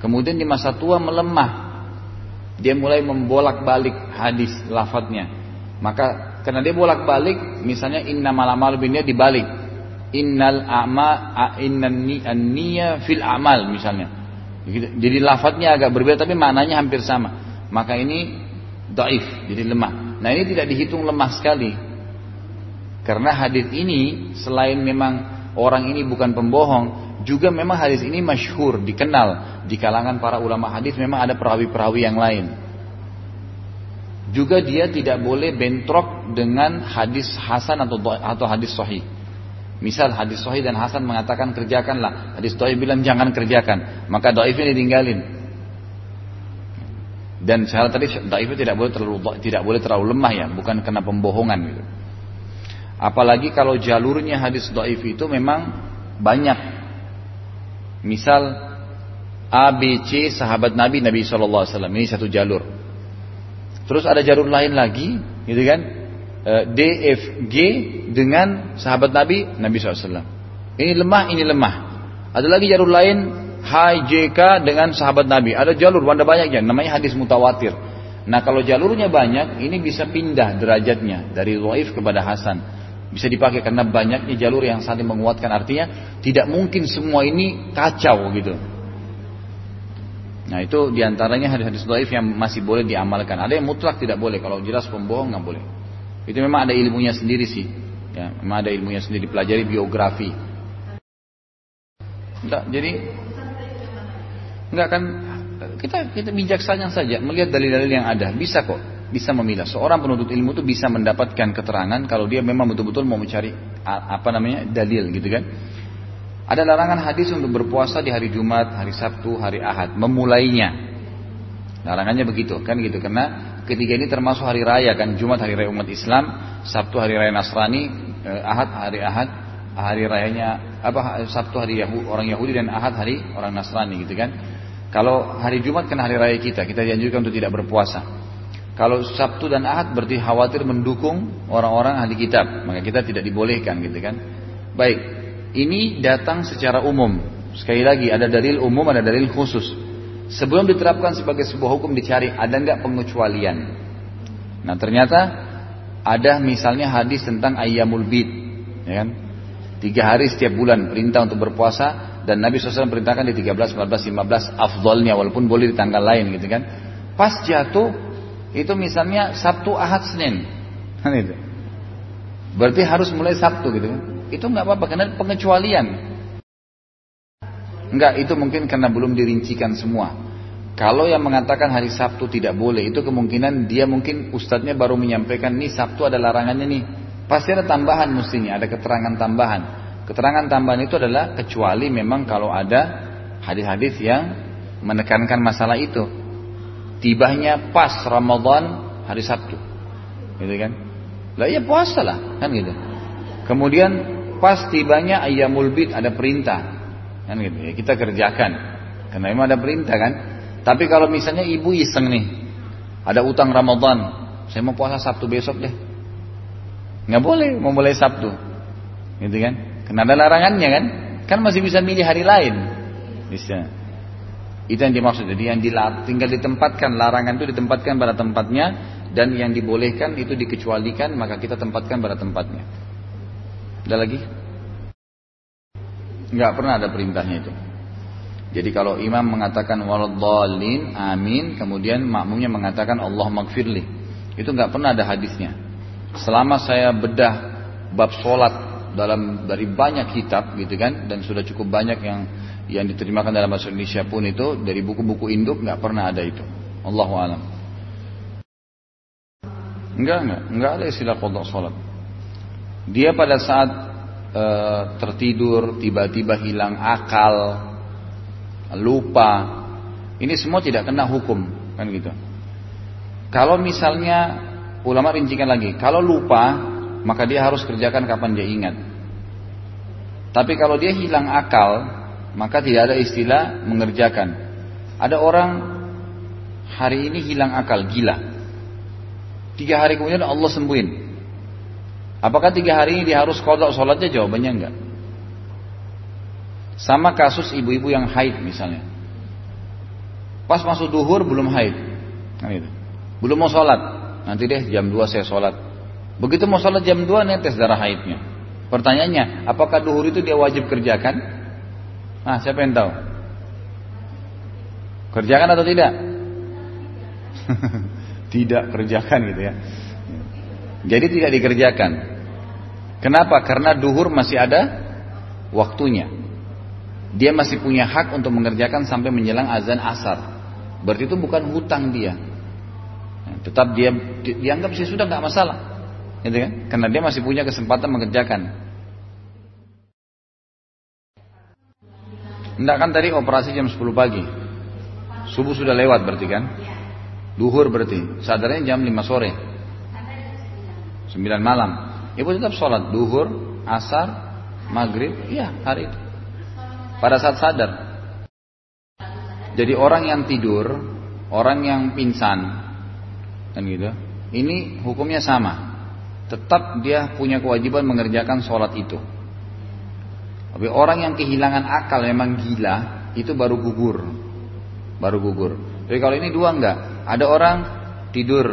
kemudian di masa tua melemah. Dia mulai membolak-balik hadis lafadznya. Maka karena dia bolak-balik, misalnya inna malamal binnya dibalik, innal a'ma innan niyya fil amal misalnya. Jadi lafadznya agak berbeda tapi maknanya hampir sama. Maka ini daif, jadi lemah. Nah ini tidak dihitung lemah sekali. Karena hadis ini selain memang orang ini bukan pembohong, juga memang hadis ini masyhur, dikenal di kalangan para ulama hadis memang ada perawi-perawi yang lain. Juga dia tidak boleh bentrok dengan hadis hasan atau atau hadis sahih. Misal hadis sahih dan hasan mengatakan kerjakanlah. Hadis sahih bilang jangan kerjakan. Maka dhaifnya ditinggalin. Dan cara tadi dhaifnya tidak boleh terlalu tidak boleh terlalu lemah ya, bukan karena pembohongan gitu. Apalagi kalau jalurnya hadis dhaif itu memang banyak. Misal A, B, C sahabat Nabi Nabi SAW ini satu jalur. Terus ada jalur lain lagi, gitu kan? Eh, D, F, G dengan sahabat Nabi, Nabi SAW. Ini lemah, ini lemah. Ada lagi jalur lain, H, J, K dengan sahabat Nabi. Ada jalur, ada banyak ya, namanya hadis mutawatir. Nah kalau jalurnya banyak, ini bisa pindah derajatnya dari Waif kepada Hasan. Bisa dipakai karena banyaknya jalur yang saling menguatkan artinya tidak mungkin semua ini kacau gitu. Nah itu di antaranya hadis-hadis doif yang masih boleh diamalkan. Ada yang mutlak tidak boleh. Kalau jelas pembohong nggak boleh. Itu memang ada ilmunya sendiri sih. Ya, memang ada ilmunya sendiri pelajari biografi. Enggak, jadi enggak kan kita kita bijaksana saja melihat dalil-dalil yang ada. Bisa kok, bisa memilah. Seorang penuntut ilmu itu bisa mendapatkan keterangan kalau dia memang betul-betul mau mencari apa namanya dalil gitu kan. Ada larangan hadis untuk berpuasa di hari Jumat, hari Sabtu, hari Ahad, memulainya. Larangannya begitu kan gitu karena ketiga ini termasuk hari raya kan Jumat hari raya umat Islam Sabtu hari raya Nasrani eh, Ahad hari Ahad hari rayanya apa Sabtu hari Yahudi, orang Yahudi dan Ahad hari orang Nasrani gitu kan kalau hari Jumat kan hari raya kita kita dianjurkan untuk tidak berpuasa kalau Sabtu dan Ahad berarti khawatir mendukung orang-orang ahli kitab maka kita tidak dibolehkan gitu kan baik ini datang secara umum sekali lagi ada dalil umum ada dalil khusus Sebelum diterapkan sebagai sebuah hukum dicari ada nggak pengecualian. Nah ternyata ada misalnya hadis tentang ayamul bid, ya kan? Tiga hari setiap bulan perintah untuk berpuasa dan Nabi SAW perintahkan di 13, 14, 15 afdolnya walaupun boleh di tanggal lain gitu kan. Pas jatuh itu misalnya Sabtu, Ahad, Senin. [laughs] Kan itu. Berarti harus mulai Sabtu gitu kan. Itu nggak apa-apa karena pengecualian. Enggak, itu mungkin karena belum dirincikan semua. Kalau yang mengatakan hari Sabtu tidak boleh, itu kemungkinan dia mungkin ustadznya baru menyampaikan, nih Sabtu ada larangannya nih. Pasti ada tambahan mestinya, ada keterangan tambahan. Keterangan tambahan itu adalah kecuali memang kalau ada hadis-hadis yang menekankan masalah itu. Tibahnya pas Ramadan hari Sabtu. Gitu kan? Lah iya puasa lah, kan gitu. Kemudian pas tibanya ayamul bid ada perintah Kan gitu ya, kita kerjakan. Karena memang ada perintah kan. Tapi kalau misalnya ibu iseng nih, ada utang Ramadan, saya mau puasa Sabtu besok deh. Nggak boleh mau mulai Sabtu. Gitu kan? Karena ada larangannya kan. Kan masih bisa milih hari lain. Bisa. Itu yang dimaksud. Jadi yang dilar, tinggal ditempatkan larangan itu ditempatkan pada tempatnya dan yang dibolehkan itu dikecualikan maka kita tempatkan pada tempatnya. Ada lagi? Enggak pernah ada perintahnya itu. Jadi kalau imam mengatakan waladhdallin amin kemudian makmumnya mengatakan Allah magfirli. Itu enggak pernah ada hadisnya. Selama saya bedah bab sholat dalam dari banyak kitab gitu kan dan sudah cukup banyak yang yang diterimakan dalam bahasa Indonesia pun itu dari buku-buku induk nggak pernah ada itu. Allahu alam. Enggak, enggak, enggak ada istilah kodok sholat. Dia pada saat e, tertidur tiba-tiba hilang akal, lupa, ini semua tidak kena hukum kan gitu. Kalau misalnya ulama rincikan lagi, kalau lupa maka dia harus kerjakan kapan dia ingat. Tapi kalau dia hilang akal, maka tidak ada istilah mengerjakan. Ada orang hari ini hilang akal, gila. Tiga hari kemudian Allah sembuhin. Apakah tiga hari ini dia harus kodok sholatnya? Jawabannya enggak. Sama kasus ibu-ibu yang haid misalnya. Pas masuk duhur belum haid. Nah. Belum mau sholat. Nanti deh jam 2 saya sholat. Begitu mau sholat jam 2 netes darah haidnya. Pertanyaannya, apakah duhur itu dia wajib kerjakan? Nah, siapa yang tahu? Kerjakan atau tidak? [laughs] tidak kerjakan gitu ya. Jadi tidak dikerjakan. Kenapa? Karena duhur masih ada waktunya. Dia masih punya hak untuk mengerjakan sampai menjelang azan asar. Berarti itu bukan hutang dia. Tetap dia dianggap sih sudah nggak masalah. Gitu kan? Karena dia masih punya kesempatan mengerjakan. Enggak kan tadi operasi jam 10 pagi. Subuh sudah lewat berarti kan? Duhur berarti. Sadarnya jam 5 sore. 9 malam. Ibu tetap sholat duhur, asar, maghrib. Iya hari itu. Pada saat sadar. Jadi orang yang tidur, orang yang pingsan, kan gitu. Ini hukumnya sama. Tetap dia punya kewajiban mengerjakan sholat itu. Tapi orang yang kehilangan akal memang gila, itu baru gugur. Baru gugur. Tapi kalau ini dua enggak. Ada orang tidur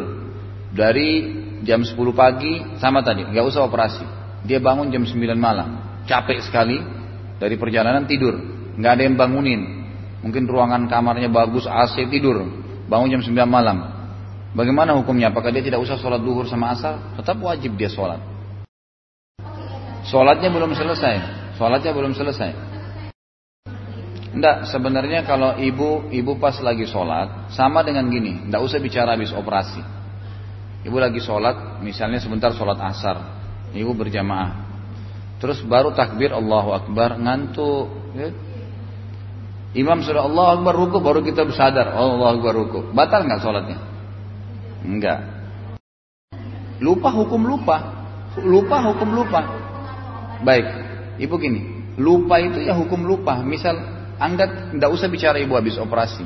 dari jam 10 pagi sama tadi, enggak usah operasi. Dia bangun jam 9 malam. Capek sekali dari perjalanan tidur. Enggak ada yang bangunin. Mungkin ruangan kamarnya bagus, AC tidur. Bangun jam 9 malam. Bagaimana hukumnya? Apakah dia tidak usah sholat duhur sama asar? Tetap wajib dia sholat. Sholatnya belum selesai. Sholatnya belum selesai. Enggak, sebenarnya kalau ibu ibu pas lagi sholat sama dengan gini, enggak usah bicara habis operasi. Ibu lagi sholat, misalnya sebentar sholat asar, ibu berjamaah, terus baru takbir Allahu Akbar ngantuk. Ya. Imam sudah Allah Akbar ruku baru kita bersadar oh, Allah Akbar ruku. Batal nggak sholatnya? Enggak. Lupa hukum lupa, lupa hukum lupa. Baik, Ibu gini, lupa itu ya hukum lupa. Misal Anda tidak usah bicara ibu habis operasi.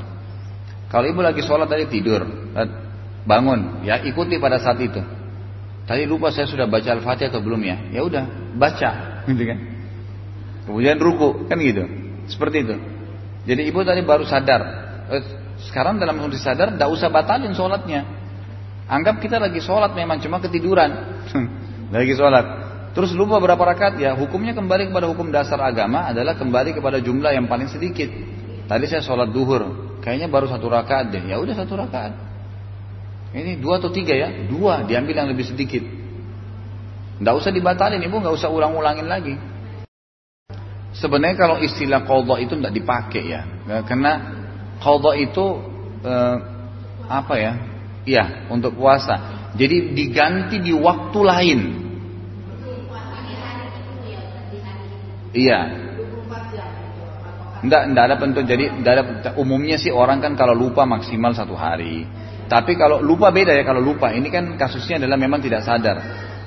Kalau ibu lagi sholat tadi tidur, eh, bangun, ya ikuti pada saat itu. Tadi lupa saya sudah baca al-fatihah atau belum ya? Ya udah, baca, gitu kan? Kemudian ruku, kan gitu. Seperti itu. Jadi ibu tadi baru sadar. Eh, sekarang dalam kondisi sadar, tidak usah batalin sholatnya. Anggap kita lagi sholat memang cuma ketiduran. [laughs] lagi sholat. Terus lupa berapa rakaat ya, hukumnya kembali kepada hukum dasar agama adalah kembali kepada jumlah yang paling sedikit. Tadi saya sholat duhur, kayaknya baru satu rakaat deh. Ya udah satu rakaat. Ini dua atau tiga ya? Dua, diambil yang lebih sedikit. Tidak usah dibatalin, ibu nggak usah ulang-ulangin lagi. Sebenarnya kalau istilah kodok itu tidak dipakai ya, karena kodok itu eh, apa ya? Iya, untuk puasa. Jadi diganti di waktu lain. Iya. Enggak, enggak ada penentu. Jadi ada umumnya sih orang kan kalau lupa maksimal satu hari. Tapi kalau lupa beda ya kalau lupa. Ini kan kasusnya adalah memang tidak sadar.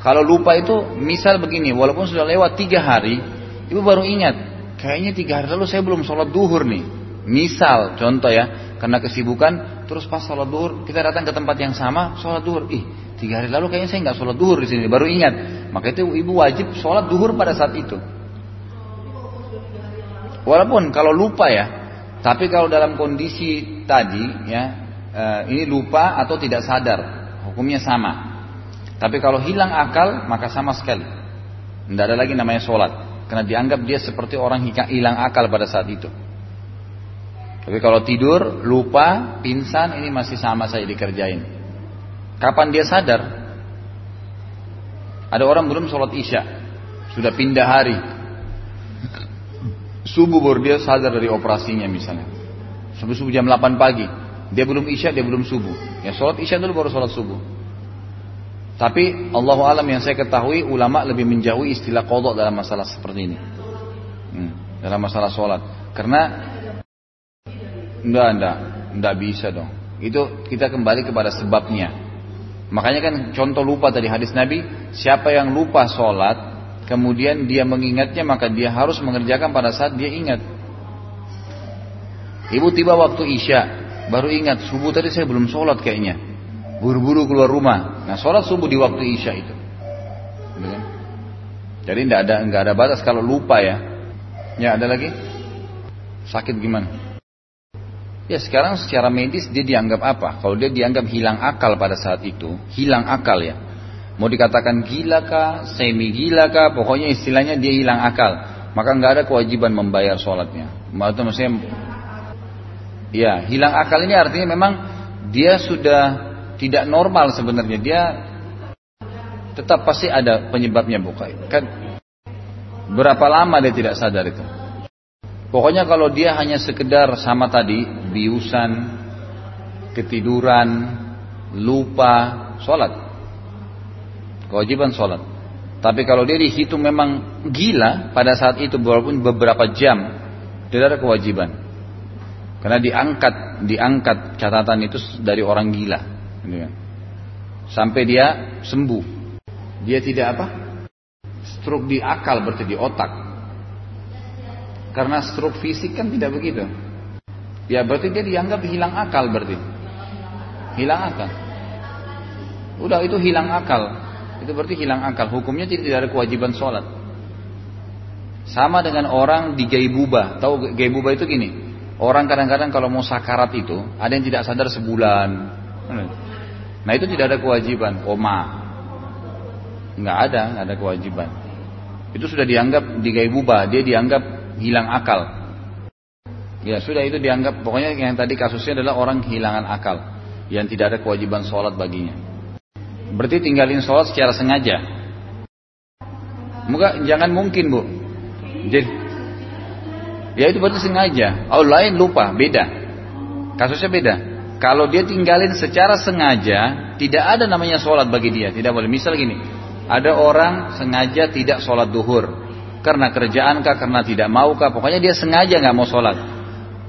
Kalau lupa itu misal begini, walaupun sudah lewat tiga hari, ibu baru ingat, kayaknya tiga hari lalu saya belum sholat duhur nih. Misal, contoh ya, karena kesibukan, terus pas sholat duhur, kita datang ke tempat yang sama, sholat duhur, ih tiga hari lalu kayaknya saya nggak sholat duhur di sini, baru ingat. Maka itu ibu wajib sholat duhur pada saat itu. Walaupun kalau lupa ya, Tapi kalau dalam kondisi tadi ya eh, ini lupa atau tidak sadar, hukumnya sama. Tapi kalau hilang akal maka sama sekali. Tidak ada lagi namanya sholat. Karena dianggap dia seperti orang hilang akal pada saat itu. Tapi kalau tidur, lupa, pingsan, ini masih sama saya dikerjain. Kapan dia sadar? Ada orang belum sholat isya. Sudah pindah hari. Subuh baru dia sadar dari operasinya misalnya. Subuh subuh jam 8 pagi. Dia belum isya, dia belum subuh. Ya sholat isya dulu baru sholat subuh. Tapi Allah alam yang saya ketahui ulama lebih menjauhi istilah kodok dalam masalah seperti ini. Hmm, dalam masalah sholat. Karena enggak, enggak, enggak bisa dong. Itu kita kembali kepada sebabnya. Makanya kan contoh lupa tadi hadis Nabi, siapa yang lupa sholat, kemudian dia mengingatnya maka dia harus mengerjakan pada saat dia ingat. Ibu tiba waktu isya, baru ingat subuh tadi saya belum sholat kayaknya buru-buru keluar rumah. Nah, sholat subuh di waktu isya itu. Kan? Jadi tidak ada nggak ada batas kalau lupa ya. Ya ada lagi? Sakit gimana? Ya sekarang secara medis dia dianggap apa? Kalau dia dianggap hilang akal pada saat itu, hilang akal ya. Mau dikatakan gila kah, semi gila kah, pokoknya istilahnya dia hilang akal. Maka nggak ada kewajiban membayar sholatnya. Maksudnya, ya hilang akal ini artinya memang dia sudah tidak normal sebenarnya dia tetap pasti ada penyebabnya bukan kan berapa lama dia tidak sadar itu pokoknya kalau dia hanya sekedar sama tadi biusan ketiduran lupa sholat kewajiban sholat tapi kalau dia dihitung memang gila pada saat itu walaupun beberapa jam tidak ada kewajiban karena diangkat diangkat catatan itu dari orang gila Gitu kan. Sampai dia sembuh. Dia tidak apa? Stroke di akal berarti di otak. Karena stroke fisik kan tidak begitu. Ya berarti dia dianggap hilang akal berarti. Hilang akal. Udah itu hilang akal. Itu berarti hilang akal. Hukumnya tidak ada kewajiban sholat. Sama dengan orang di gaibuba. Tahu gaibuba itu gini. Orang kadang-kadang kalau mau sakarat itu ada yang tidak sadar sebulan. Nah itu tidak ada kewajiban koma. Nggak ada, nggak ada kewajiban. Itu sudah dianggap digaibubah, dia dianggap hilang akal. Ya sudah itu dianggap pokoknya yang tadi kasusnya adalah orang kehilangan akal yang tidak ada kewajiban sholat baginya. Berarti tinggalin sholat secara sengaja. Muka jangan mungkin bu. Jadi, ya itu berarti sengaja. Oh lain lupa, beda. Kasusnya beda. Kalau dia tinggalin secara sengaja, tidak ada namanya sholat bagi dia. Tidak boleh. Misal gini, ada orang sengaja tidak sholat duhur. Karena kerjaan kah, karena tidak mau kah. Pokoknya dia sengaja nggak mau sholat.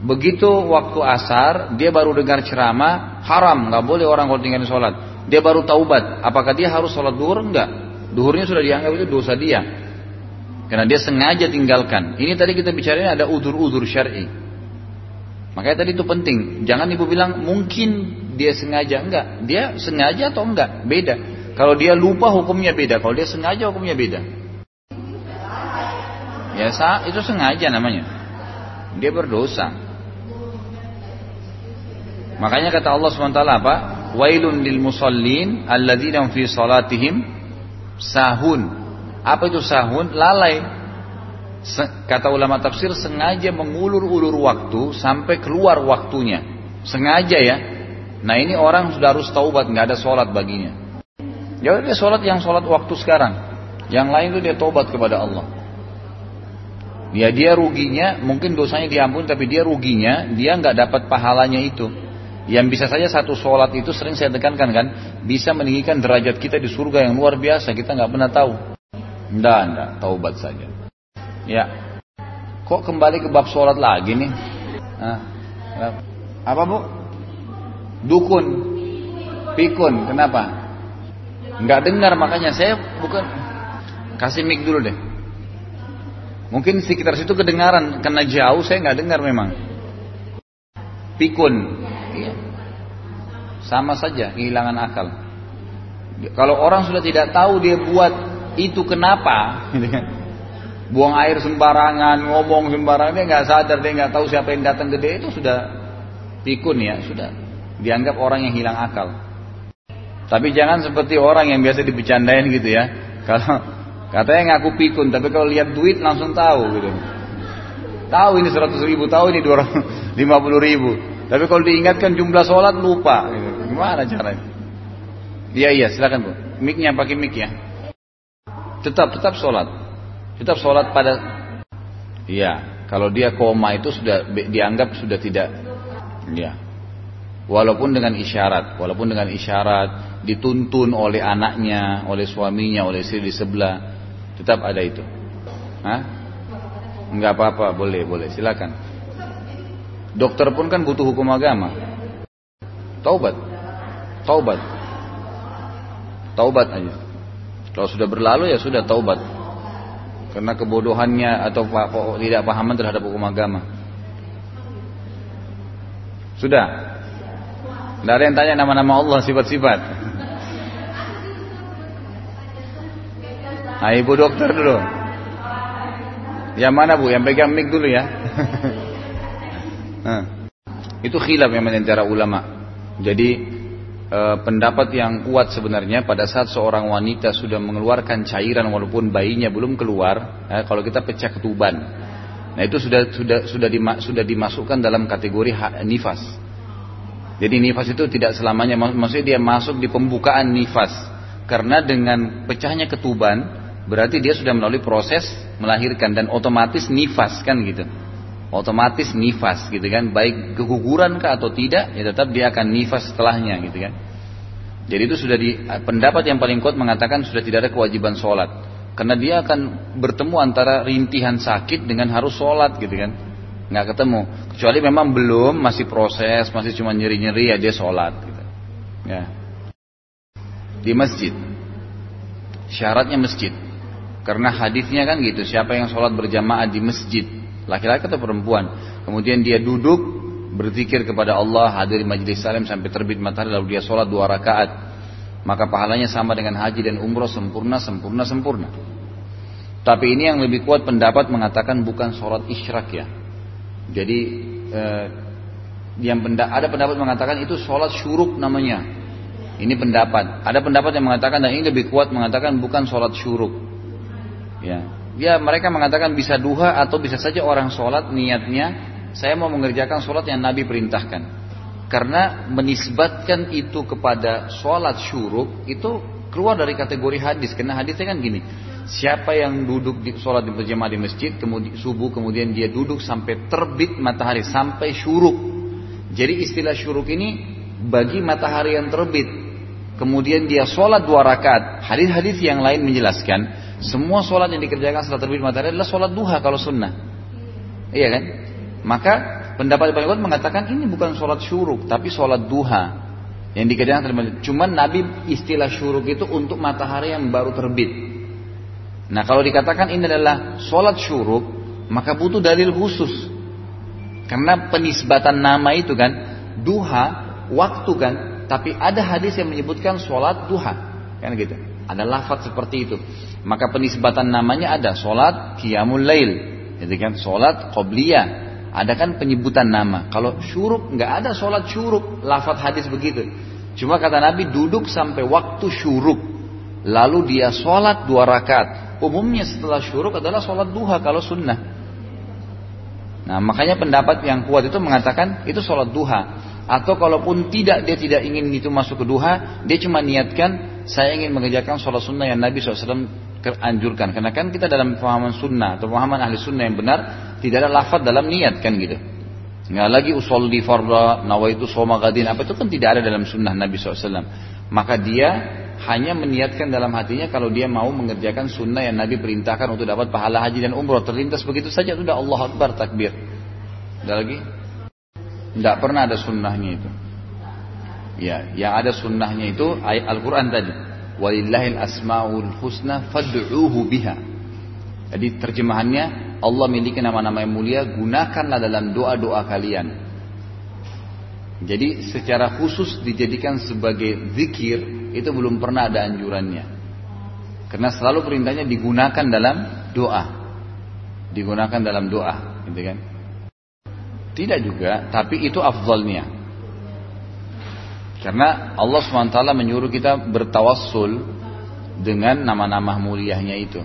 Begitu waktu asar, dia baru dengar ceramah, haram, nggak boleh orang kalau tinggalin sholat. Dia baru taubat. Apakah dia harus sholat duhur? Enggak. Duhurnya sudah dianggap itu dosa dia. Karena dia sengaja tinggalkan. Ini tadi kita bicarain ada udur-udur syar'i. Makanya tadi itu penting. Jangan ibu bilang mungkin dia sengaja enggak. Dia sengaja atau enggak? Beda. Kalau dia lupa hukumnya beda. Kalau dia sengaja hukumnya beda. Ya itu sengaja namanya. Dia berdosa. Makanya kata Allah SWT apa? Wailun lil musallin alladzina fi salatihim sahun. Apa itu sahun? Lalai. Kata ulama tafsir sengaja mengulur-ulur waktu sampai keluar waktunya. Sengaja ya. Nah ini orang sudah harus taubat nggak ada sholat baginya. Ya dia sholat yang sholat waktu sekarang. Yang lain itu dia taubat kepada Allah. Ya dia ruginya mungkin dosanya diampuni tapi dia ruginya dia nggak dapat pahalanya itu yang bisa saja satu sholat itu sering saya tekankan kan bisa meninggikan derajat kita di surga yang luar biasa kita nggak pernah tahu Enggak, enggak, taubat saja. Ya. Kok kembali ke bab sholat lagi nih? Nah, apa bu? Dukun, pikun, kenapa? Nggak dengar makanya saya bukan kasih mic dulu deh. Mungkin sekitar situ kedengaran karena jauh saya nggak dengar memang. Pikun, iya. sama saja kehilangan akal. Kalau orang sudah tidak tahu dia buat itu kenapa, gitu kan? buang air sembarangan, ngomong sembarangan, dia nggak sadar, dia nggak tahu siapa yang datang ke dia itu sudah pikun ya, sudah dianggap orang yang hilang akal. Tapi jangan seperti orang yang biasa dibicarain gitu ya. Kalau katanya ngaku pikun, tapi kalau lihat duit langsung tahu gitu. Tahu ini 100 ribu, tahu ini 250 [laughs] ribu. Tapi kalau diingatkan jumlah sholat lupa. Gimana caranya? Iya iya silakan bu. Miknya pakai mik ya. Tetap tetap sholat. Tetap sholat pada. Iya. Kalau dia koma itu sudah dianggap sudah tidak. Iya. Walaupun dengan isyarat, walaupun dengan isyarat dituntun oleh anaknya, oleh suaminya, oleh istri di sebelah, tetap ada itu. Hah? Enggak apa-apa, boleh, boleh, silakan. Dokter pun kan butuh hukum agama. Taubat. Taubat. Taubat aja. Kalau sudah berlalu ya sudah taubat. Karena kebodohannya atau tidak pahaman terhadap hukum agama. Sudah. Tidak ada yang tanya nama-nama Allah, sifat-sifat. Nah, ibu dokter dulu. Yang mana bu? Yang pegang mic dulu ya. nah, itu khilaf yang antara ulama. Jadi e, pendapat yang kuat sebenarnya pada saat seorang wanita sudah mengeluarkan cairan walaupun bayinya belum keluar, eh, kalau kita pecah ketuban. Nah itu sudah sudah sudah sudah dimasukkan dalam kategori nifas. Jadi nifas itu tidak selamanya maksudnya dia masuk di pembukaan nifas. Karena dengan pecahnya ketuban berarti dia sudah melalui proses melahirkan dan otomatis nifas kan gitu. Otomatis nifas gitu kan, baik keguguran kah atau tidak, ya tetap dia akan nifas setelahnya gitu kan. Jadi itu sudah di pendapat yang paling kuat mengatakan sudah tidak ada kewajiban sholat. Karena dia akan bertemu antara rintihan sakit dengan harus sholat gitu kan nggak ketemu kecuali memang belum masih proses masih cuma nyeri-nyeri ya dia sholat gitu. ya di masjid syaratnya masjid karena hadisnya kan gitu siapa yang sholat berjamaah di masjid laki-laki atau perempuan kemudian dia duduk berzikir kepada Allah hadir di majlis salim sampai terbit matahari lalu dia sholat dua rakaat maka pahalanya sama dengan haji dan umroh sempurna sempurna sempurna tapi ini yang lebih kuat pendapat mengatakan bukan sholat isyrak ya jadi eh, yang benda, ada pendapat mengatakan itu sholat syuruk namanya. Ini pendapat. Ada pendapat yang mengatakan dan ini lebih kuat mengatakan bukan sholat syuruk. Ya, ya mereka mengatakan bisa duha atau bisa saja orang sholat niatnya saya mau mengerjakan sholat yang Nabi perintahkan. Karena menisbatkan itu kepada sholat syuruk itu keluar dari kategori hadis. Karena hadisnya kan gini, Siapa yang duduk di sholat di berjamaah di masjid kemudian subuh kemudian dia duduk sampai terbit matahari sampai syuruk. Jadi istilah syuruk ini bagi matahari yang terbit. Kemudian dia sholat dua rakaat. Hadis-hadis yang lain menjelaskan semua sholat yang dikerjakan setelah terbit matahari adalah sholat duha kalau sunnah. Iya kan? Maka pendapat kuat mengatakan ini bukan sholat syuruk tapi sholat duha yang dikerjakan Cuman Nabi istilah syuruk itu untuk matahari yang baru terbit. Nah kalau dikatakan ini adalah sholat syuruk, maka butuh dalil khusus. Karena penisbatan nama itu kan, duha, waktu kan, tapi ada hadis yang menyebutkan sholat duha. Kan gitu. Ada lafaz seperti itu. Maka penisbatan namanya ada sholat qiyamul lail. Jadi kan sholat qobliyah. Ada kan penyebutan nama. Kalau syuruk nggak ada sholat syuruk. Lafaz hadis begitu. Cuma kata Nabi duduk sampai waktu syuruk. Lalu dia sholat dua rakaat umumnya setelah syuruk adalah sholat duha kalau sunnah. Nah makanya pendapat yang kuat itu mengatakan itu sholat duha. Atau kalaupun tidak dia tidak ingin itu masuk ke duha, dia cuma niatkan saya ingin mengerjakan sholat sunnah yang Nabi SAW anjurkan. Karena kan kita dalam pemahaman sunnah atau pemahaman ahli sunnah yang benar tidak ada lafad dalam niat kan gitu. Nggak lagi usul di farda, nawaitu soma gadin, apa itu kan tidak ada dalam sunnah Nabi SAW. Maka dia hanya meniatkan dalam hatinya kalau dia mau mengerjakan sunnah yang Nabi perintahkan untuk dapat pahala haji dan umroh terlintas begitu saja sudah Allah Akbar takbir. Ada lagi? Tidak pernah ada sunnahnya itu. Ya, yang ada sunnahnya itu ayat Al-Quran tadi. Walillahil asmaul husna fad'uhu biha. Jadi terjemahannya Allah miliki nama-nama yang mulia, gunakanlah dalam doa-doa kalian. Jadi secara khusus dijadikan sebagai zikir itu belum pernah ada anjurannya. Karena selalu perintahnya digunakan dalam doa. digunakan dalam doa, gitu kan? Tidak juga, tapi itu afdalnya. Karena Allah SWT menyuruh kita bertawassul dengan nama-nama muliahnya itu.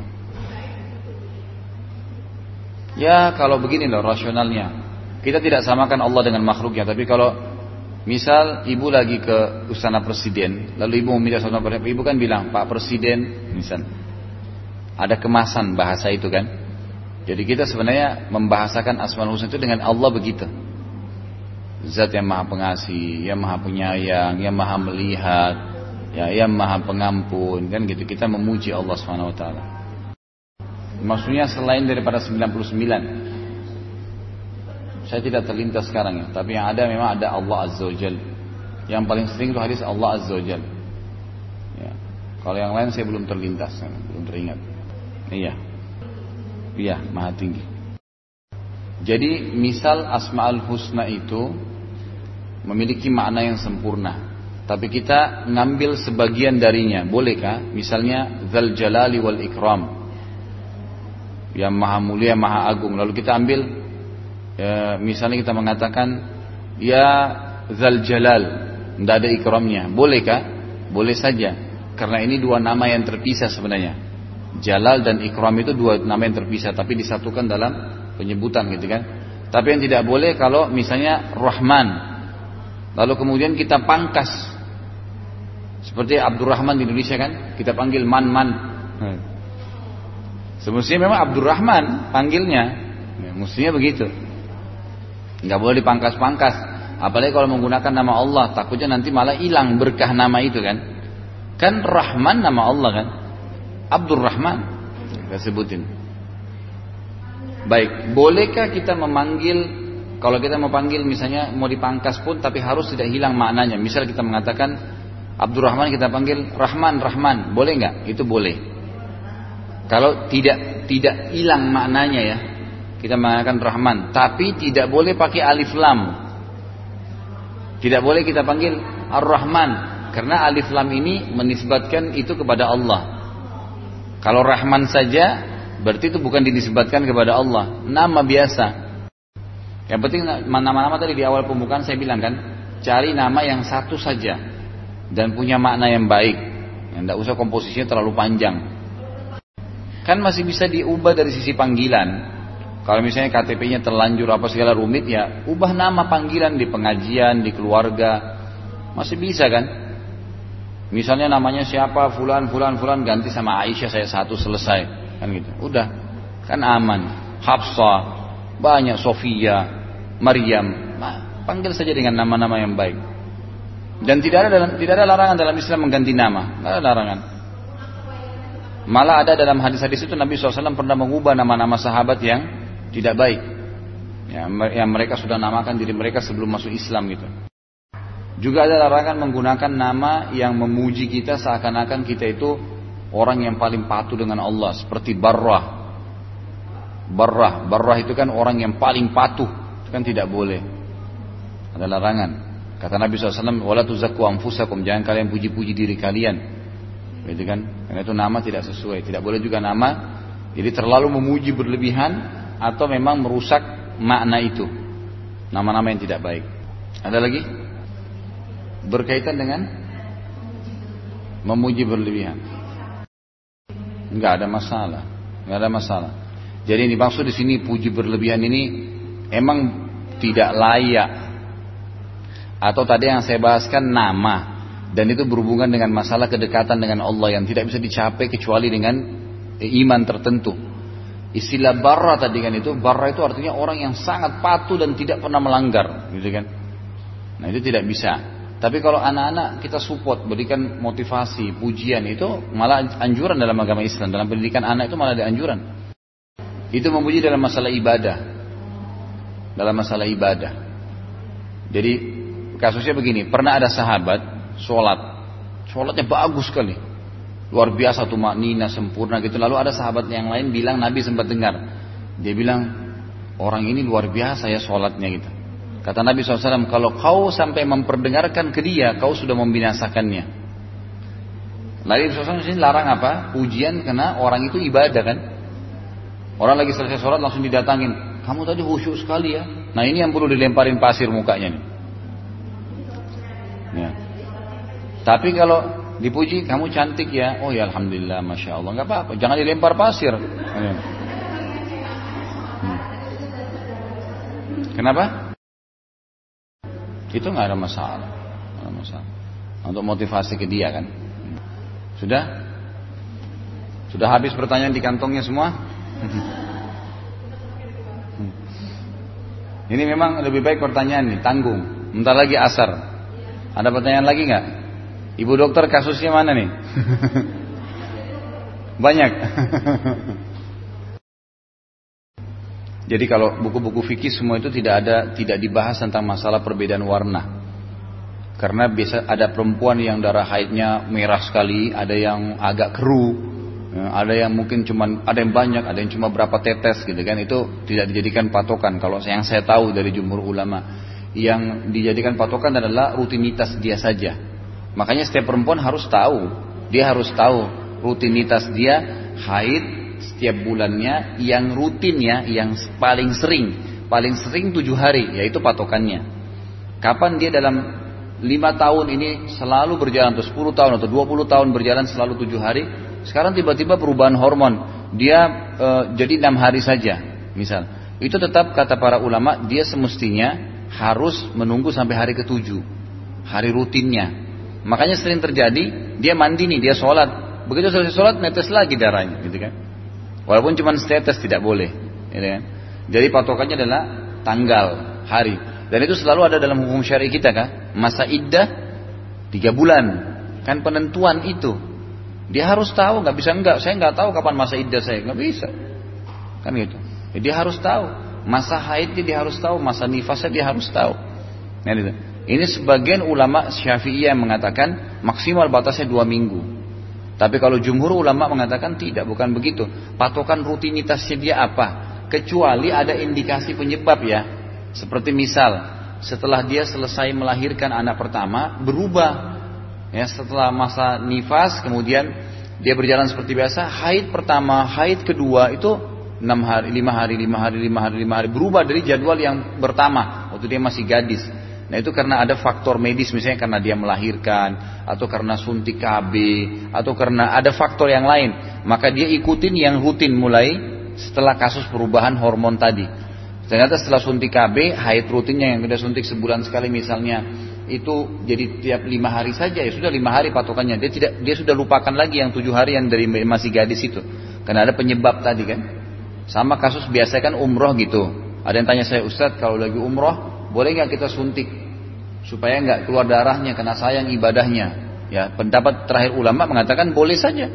Ya kalau begini loh rasionalnya. Kita tidak samakan Allah dengan makhluknya, tapi kalau misal ibu lagi ke istana presiden, lalu ibu meminta sama ibu kan bilang Pak Presiden, misal ada kemasan bahasa itu kan. Jadi kita sebenarnya membahasakan Asmaul Husna itu dengan Allah begitu. Zat yang maha pengasih, yang maha penyayang, yang maha melihat, ya, yang maha pengampun, kan gitu. Kita memuji Allah Subhanahu Wa Taala. Maksudnya selain daripada 99 saya tidak terlintas sekarang ya, tapi yang ada memang ada Allah Azza wa Jal. Yang paling sering itu hadis Allah Azza wa Jal. Ya. Kalau yang lain saya belum terlintas, belum teringat. Iya. Iya, maha tinggi. Jadi misal Asma'ul Husna itu memiliki makna yang sempurna. Tapi kita ngambil sebagian darinya, bolehkah? Misalnya Zal Jalali wal Ikram. Yang maha mulia, maha agung. Lalu kita ambil ya, misalnya kita mengatakan ya Zal Jalal, tidak ada ikramnya, bolehkah? Boleh saja, karena ini dua nama yang terpisah sebenarnya. Jalal dan ikram itu dua nama yang terpisah, tapi disatukan dalam penyebutan gitu kan. Tapi yang tidak boleh kalau misalnya Rahman, lalu kemudian kita pangkas, seperti Abdurrahman di Indonesia kan, kita panggil Man Man. Hmm. Semestinya memang Abdurrahman panggilnya, ya, mestinya begitu. Nggak boleh dipangkas-pangkas. Apalagi kalau menggunakan nama Allah takutnya nanti malah hilang berkah nama itu kan. Kan Rahman nama Allah kan? Abdul Rahman kita sebutin. Baik bolehkah kita memanggil kalau kita mau panggil misalnya mau dipangkas pun tapi harus tidak hilang maknanya. Misal kita mengatakan Abdul Rahman kita panggil Rahman Rahman. Boleh nggak? Itu boleh. Kalau tidak tidak hilang maknanya ya. Kita mengatakan Rahman, tapi tidak boleh pakai alif lam. Tidak boleh kita panggil Ar-Rahman. Karena alif lam ini menisbatkan itu kepada Allah. Kalau Rahman saja berarti itu bukan dinisbatkan kepada Allah, nama biasa. Yang penting nama-nama tadi di awal pembukaan saya bilang kan, cari nama yang satu saja dan punya makna yang baik. Yang tidak usah komposisinya terlalu panjang. Kan masih bisa diubah dari sisi panggilan. Kalau misalnya KTP-nya terlanjur apa segala rumit ya, ubah nama panggilan di pengajian, di keluarga. Masih bisa kan? Misalnya namanya siapa, fulan, fulan, fulan, ganti sama Aisyah saya satu selesai. Kan gitu. Udah. Kan aman. Hafsah, banyak Sofia, Maryam. Nah, panggil saja dengan nama-nama yang baik. Dan tidak ada dalam tidak ada larangan dalam Islam mengganti nama. Tidak ada larangan. Malah ada dalam hadis-hadis itu Nabi SAW pernah mengubah nama-nama sahabat yang tidak baik. Ya, yang mereka sudah namakan diri mereka sebelum masuk Islam gitu. Juga ada larangan menggunakan nama yang memuji kita seakan-akan kita itu orang yang paling patuh dengan Allah seperti Barrah. Barrah, Barrah itu kan orang yang paling patuh, kan tidak boleh. Ada larangan. Kata Nabi SAW, "Wala tuzakku anfusakum", jangan kalian puji-puji diri kalian. Gitu kan? Karena itu nama tidak sesuai. Tidak boleh juga nama jadi terlalu memuji berlebihan atau memang merusak makna itu. Nama-nama yang tidak baik. Ada lagi? Berkaitan dengan memuji berlebihan. Enggak ada masalah. Enggak ada masalah. Jadi ini maksud di sini puji berlebihan ini emang tidak layak. Atau tadi yang saya bahaskan nama dan itu berhubungan dengan masalah kedekatan dengan Allah yang tidak bisa dicapai kecuali dengan iman tertentu. Istilah barra tadi kan itu, barra itu artinya orang yang sangat patuh dan tidak pernah melanggar, gitu kan. Nah itu tidak bisa. Tapi kalau anak-anak kita support, berikan motivasi, pujian itu malah anjuran dalam agama Islam. Dalam pendidikan anak itu malah ada anjuran. Itu memuji dalam masalah ibadah. Dalam masalah ibadah. Jadi kasusnya begini, pernah ada sahabat sholat, sholatnya bagus sekali, luar biasa tuh maknina sempurna gitu. Lalu ada sahabat yang lain bilang Nabi sempat dengar. Dia bilang orang ini luar biasa ya sholatnya gitu. Kata Nabi SAW kalau kau sampai memperdengarkan ke dia kau sudah membinasakannya. Nabi SAW sini larang apa? Ujian karena orang itu ibadah kan? Orang lagi selesai sholat langsung didatangin. Kamu tadi khusyuk sekali ya. Nah ini yang perlu dilemparin pasir mukanya nih. Ya. Tapi kalau dipuji kamu cantik ya, oh ya alhamdulillah, masya Allah, nggak apa-apa. Jangan dilempar pasir. Ya. Hmm. Kenapa? Itu nggak ada masalah. Ada masalah. Untuk motivasi ke dia kan. Sudah? Sudah habis pertanyaan di kantongnya semua? [laughs] Ini memang lebih baik pertanyaan nih, tanggung. Bentar lagi asar. Ada pertanyaan lagi nggak? Ibu dokter kasusnya mana nih? [laughs] Banyak. [laughs] Jadi kalau buku-buku fikih semua itu tidak ada tidak dibahas tentang masalah perbedaan warna. Karena biasa ada perempuan yang darah haidnya merah sekali, ada yang agak keruh, ada yang mungkin cuma ada yang banyak, ada yang cuma berapa tetes gitu kan. Itu tidak dijadikan patokan. Kalau yang saya tahu dari jumhur ulama, yang dijadikan patokan adalah rutinitas dia saja. Makanya setiap perempuan harus tahu, dia harus tahu rutinitas dia haid setiap bulannya yang rutinnya yang paling sering paling sering tujuh hari yaitu patokannya kapan dia dalam lima tahun ini selalu berjalan atau sepuluh tahun atau dua puluh tahun berjalan selalu tujuh hari sekarang tiba-tiba perubahan hormon dia e, jadi enam hari saja misal itu tetap kata para ulama dia semestinya harus menunggu sampai hari ketujuh hari rutinnya makanya sering terjadi dia mandi nih dia sholat begitu selesai sholat netes lagi darahnya gitu kan Walaupun cuma status tidak boleh. Ya kan? Jadi patokannya adalah tanggal, hari. Dan itu selalu ada dalam hukum syari kita kan. Masa iddah tiga bulan. Kan penentuan itu. Dia harus tahu, nggak bisa enggak. Saya nggak tahu kapan masa iddah saya, nggak bisa. Kan gitu. Jadi dia harus tahu. Masa haidnya dia harus tahu, masa nifasnya dia harus tahu. Nah, gitu. Ini sebagian ulama syafi'iyah yang mengatakan maksimal batasnya dua minggu. Tapi kalau jumhur ulama mengatakan tidak, bukan begitu. Patokan rutinitasnya dia apa? Kecuali ada indikasi penyebab ya. Seperti misal, setelah dia selesai melahirkan anak pertama, berubah. Ya, setelah masa nifas, kemudian dia berjalan seperti biasa. Haid pertama, haid kedua itu enam hari, lima hari, lima hari, lima hari, lima hari. Berubah dari jadwal yang pertama, waktu dia masih gadis. Nah itu karena ada faktor medis misalnya karena dia melahirkan atau karena suntik KB atau karena ada faktor yang lain. Maka dia ikutin yang rutin mulai setelah kasus perubahan hormon tadi. Ternyata setelah suntik KB, haid rutinnya yang sudah suntik sebulan sekali misalnya itu jadi tiap lima hari saja ya sudah lima hari patokannya dia tidak dia sudah lupakan lagi yang tujuh hari yang dari masih gadis itu karena ada penyebab tadi kan sama kasus biasa kan umroh gitu ada yang tanya saya Ustadz kalau lagi umroh boleh nggak kita suntik supaya nggak keluar darahnya karena sayang ibadahnya. Ya, pendapat terakhir ulama mengatakan boleh saja.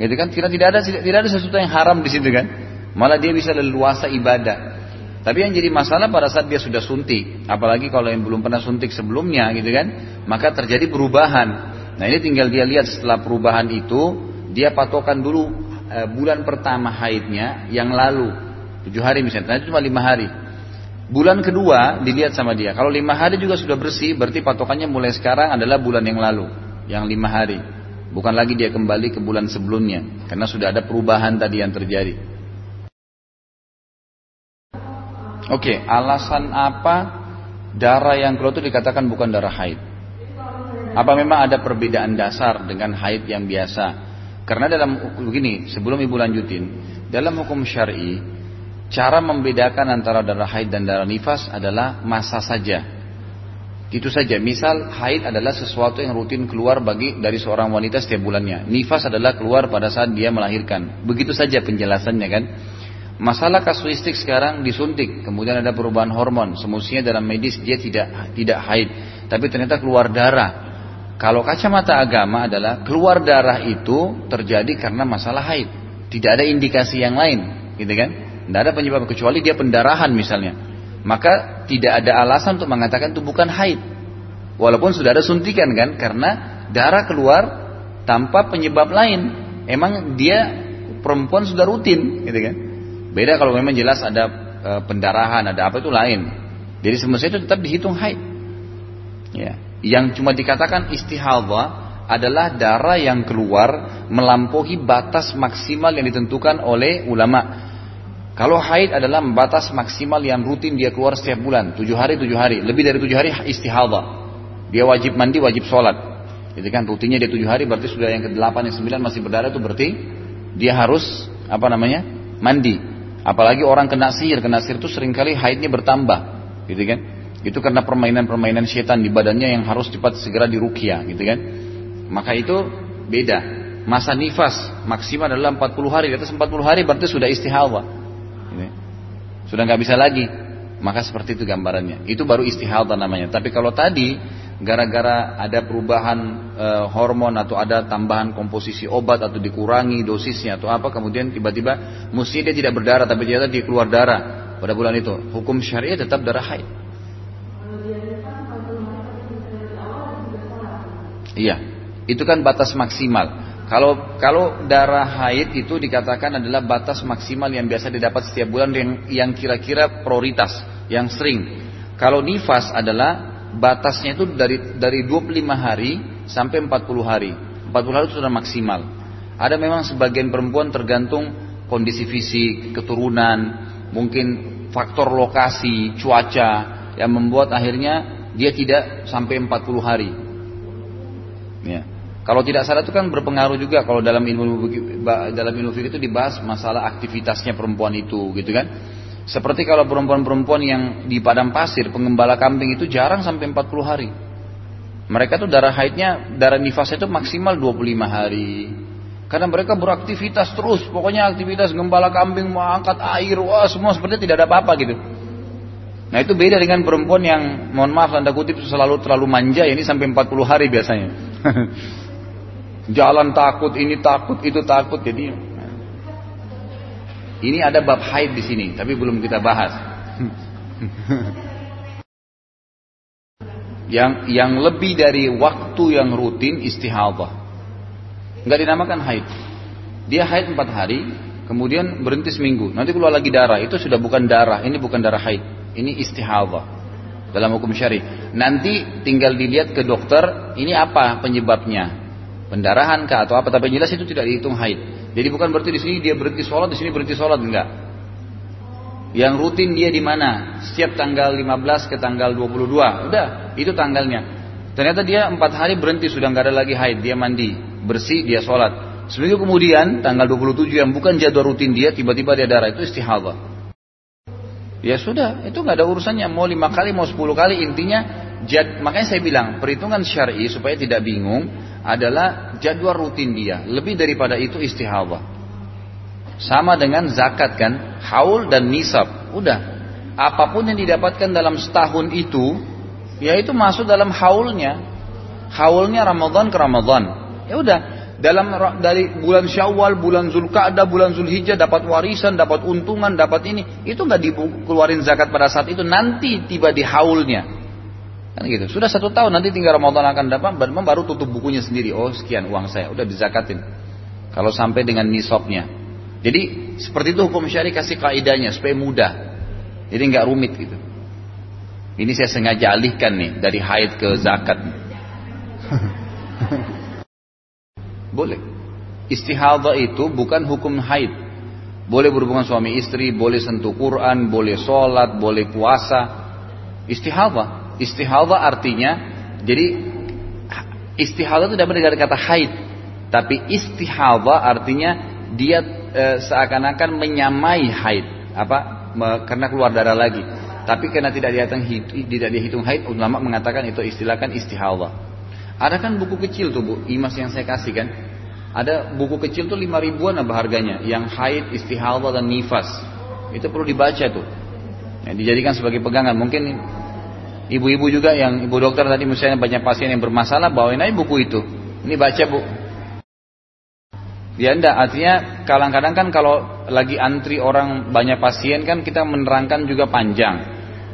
Gitu kan? Karena tidak ada tidak ada sesuatu yang haram di situ kan. Malah dia bisa leluasa ibadah. Tapi yang jadi masalah pada saat dia sudah suntik, apalagi kalau yang belum pernah suntik sebelumnya gitu kan, maka terjadi perubahan. Nah ini tinggal dia lihat setelah perubahan itu, dia patokan dulu e, bulan pertama haidnya yang lalu, tujuh hari misalnya, itu cuma lima hari. Bulan kedua dilihat sama dia. Kalau lima hari juga sudah bersih, berarti patokannya mulai sekarang adalah bulan yang lalu, yang lima hari. Bukan lagi dia kembali ke bulan sebelumnya, karena sudah ada perubahan tadi yang terjadi. Oke, alasan apa darah yang keluar itu dikatakan bukan darah haid? Apa memang ada perbedaan dasar dengan haid yang biasa? Karena dalam begini, sebelum ibu lanjutin, dalam hukum syari Cara membedakan antara darah haid dan darah nifas adalah masa saja. Itu saja. Misal haid adalah sesuatu yang rutin keluar bagi dari seorang wanita setiap bulannya. Nifas adalah keluar pada saat dia melahirkan. Begitu saja penjelasannya kan. Masalah kasuistik sekarang disuntik, kemudian ada perubahan hormon. Semestinya dalam medis dia tidak tidak haid, tapi ternyata keluar darah. Kalau kacamata agama adalah keluar darah itu terjadi karena masalah haid. Tidak ada indikasi yang lain, gitu kan? Tidak ada penyebab kecuali dia pendarahan misalnya. Maka tidak ada alasan untuk mengatakan itu bukan haid. Walaupun sudah ada suntikan kan, karena darah keluar tanpa penyebab lain. Emang dia perempuan sudah rutin, gitu kan? Beda kalau memang jelas ada e, pendarahan, ada apa itu lain. Jadi semestinya itu tetap dihitung haid. Ya. Yang cuma dikatakan istihadhah adalah darah yang keluar melampaui batas maksimal yang ditentukan oleh ulama Kalau haid adalah batas maksimal yang rutin dia keluar setiap bulan, tujuh hari tujuh hari, lebih dari tujuh hari istihadah. Dia wajib mandi, wajib sholat. Jadi kan rutinnya dia tujuh hari, berarti sudah yang ke delapan, yang sembilan masih berdarah itu berarti dia harus apa namanya mandi. Apalagi orang kena sihir, kena sihir itu sering kali haidnya bertambah, gitu kan? Itu karena permainan-permainan setan di badannya yang harus cepat segera dirukia, gitu kan? Maka itu beda. Masa nifas maksimal adalah 40 hari. Di atas 40 hari berarti sudah istihadah. Ini. Sudah nggak bisa lagi. Maka seperti itu gambarannya. Itu baru istihadah namanya. Tapi kalau tadi gara-gara ada perubahan e, hormon atau ada tambahan komposisi obat atau dikurangi dosisnya atau apa kemudian tiba-tiba mesti dia tidak berdarah tapi ternyata dia keluar darah pada bulan itu. Hukum syariah tetap darah haid. Iya, itu kan batas maksimal. Kalau kalau darah haid itu dikatakan adalah batas maksimal yang biasa didapat setiap bulan yang yang kira-kira prioritas, yang sering. Kalau nifas adalah batasnya itu dari dari 25 hari sampai 40 hari. 40 hari itu sudah maksimal. Ada memang sebagian perempuan tergantung kondisi fisik, keturunan, mungkin faktor lokasi, cuaca yang membuat akhirnya dia tidak sampai 40 hari. Ya. Kalau tidak salah itu kan berpengaruh juga kalau dalam ilmu dalam ilmu itu dibahas masalah aktivitasnya perempuan itu gitu kan. Seperti kalau perempuan-perempuan yang di padang pasir pengembala kambing itu jarang sampai 40 hari. Mereka tuh darah haidnya, darah nifasnya itu maksimal 25 hari. Karena mereka beraktivitas terus, pokoknya aktivitas gembala kambing mau angkat air, wah semua seperti tidak ada apa-apa gitu. Nah itu beda dengan perempuan yang mohon maaf tanda kutip selalu terlalu manja, ini sampai 40 hari biasanya. [laughs] Jalan takut, ini takut, itu takut. Jadi ini ada bab haid di sini, tapi belum kita bahas. yang yang lebih dari waktu yang rutin istihadah. Enggak dinamakan haid. Dia haid empat hari, kemudian berhenti seminggu. Nanti keluar lagi darah. Itu sudah bukan darah. Ini bukan darah haid. Ini istihadah dalam hukum syari. Nanti tinggal dilihat ke dokter. Ini apa penyebabnya? pendarahan kah atau apa tapi jelas itu tidak dihitung haid. Jadi bukan berarti di sini dia berhenti sholat, di sini berhenti sholat enggak. Yang rutin dia di mana? Setiap tanggal 15 ke tanggal 22. Udah, itu tanggalnya. Ternyata dia empat hari berhenti sudah nggak ada lagi haid, dia mandi, bersih, dia sholat. Seminggu kemudian tanggal 27 yang bukan jadwal rutin dia tiba-tiba dia darah itu istihadah. Ya sudah, itu nggak ada urusannya. Mau lima kali, mau sepuluh kali, intinya jad, makanya saya bilang perhitungan syari supaya tidak bingung adalah jadwal rutin dia. Lebih daripada itu istihadah. Sama dengan zakat kan, haul dan nisab. Udah. Apa pun yang didapatkan dalam setahun itu, ya itu masuk dalam haulnya. Haulnya Ramadan ke Ramadan. Ya udah. Dalam dari bulan Syawal, bulan Zulkaadah, bulan Zulhijjah dapat warisan, dapat untungan, dapat ini, itu nggak dikeluarin zakat pada saat itu. Nanti tiba di haulnya. Kan gitu. Sudah satu tahun nanti tinggal Ramadan akan dapat, baru tutup bukunya sendiri. Oh sekian uang saya, udah dizakatin. Kalau sampai dengan nisabnya. Jadi seperti itu hukum syari kasih kaidahnya supaya mudah. Jadi nggak rumit gitu. Ini saya sengaja alihkan nih dari haid ke zakat. [laughs] boleh. Istihadah itu bukan hukum haid. Boleh berhubungan suami istri, boleh sentuh Quran, boleh sholat, boleh puasa. Istihadah Istihadah artinya jadi istihadah itu dapat dari kata haid, tapi istihadah artinya dia e, seakan-akan menyamai haid, apa? Me, karena keluar darah lagi. Tapi karena tidak dihitung tidak dihitung haid, ulama mengatakan itu istilahkan istihadah. Ada kan buku kecil tuh bu, imas yang saya kasih kan. Ada buku kecil tuh lima ribuan apa harganya, yang haid, istihadah dan nifas. Itu perlu dibaca tuh. Ya, dijadikan sebagai pegangan. Mungkin Ibu-ibu juga yang ibu dokter tadi misalnya banyak pasien yang bermasalah bawain aja buku itu. Ini baca bu. Ya enggak, artinya kadang-kadang kan kalau lagi antri orang banyak pasien kan kita menerangkan juga panjang.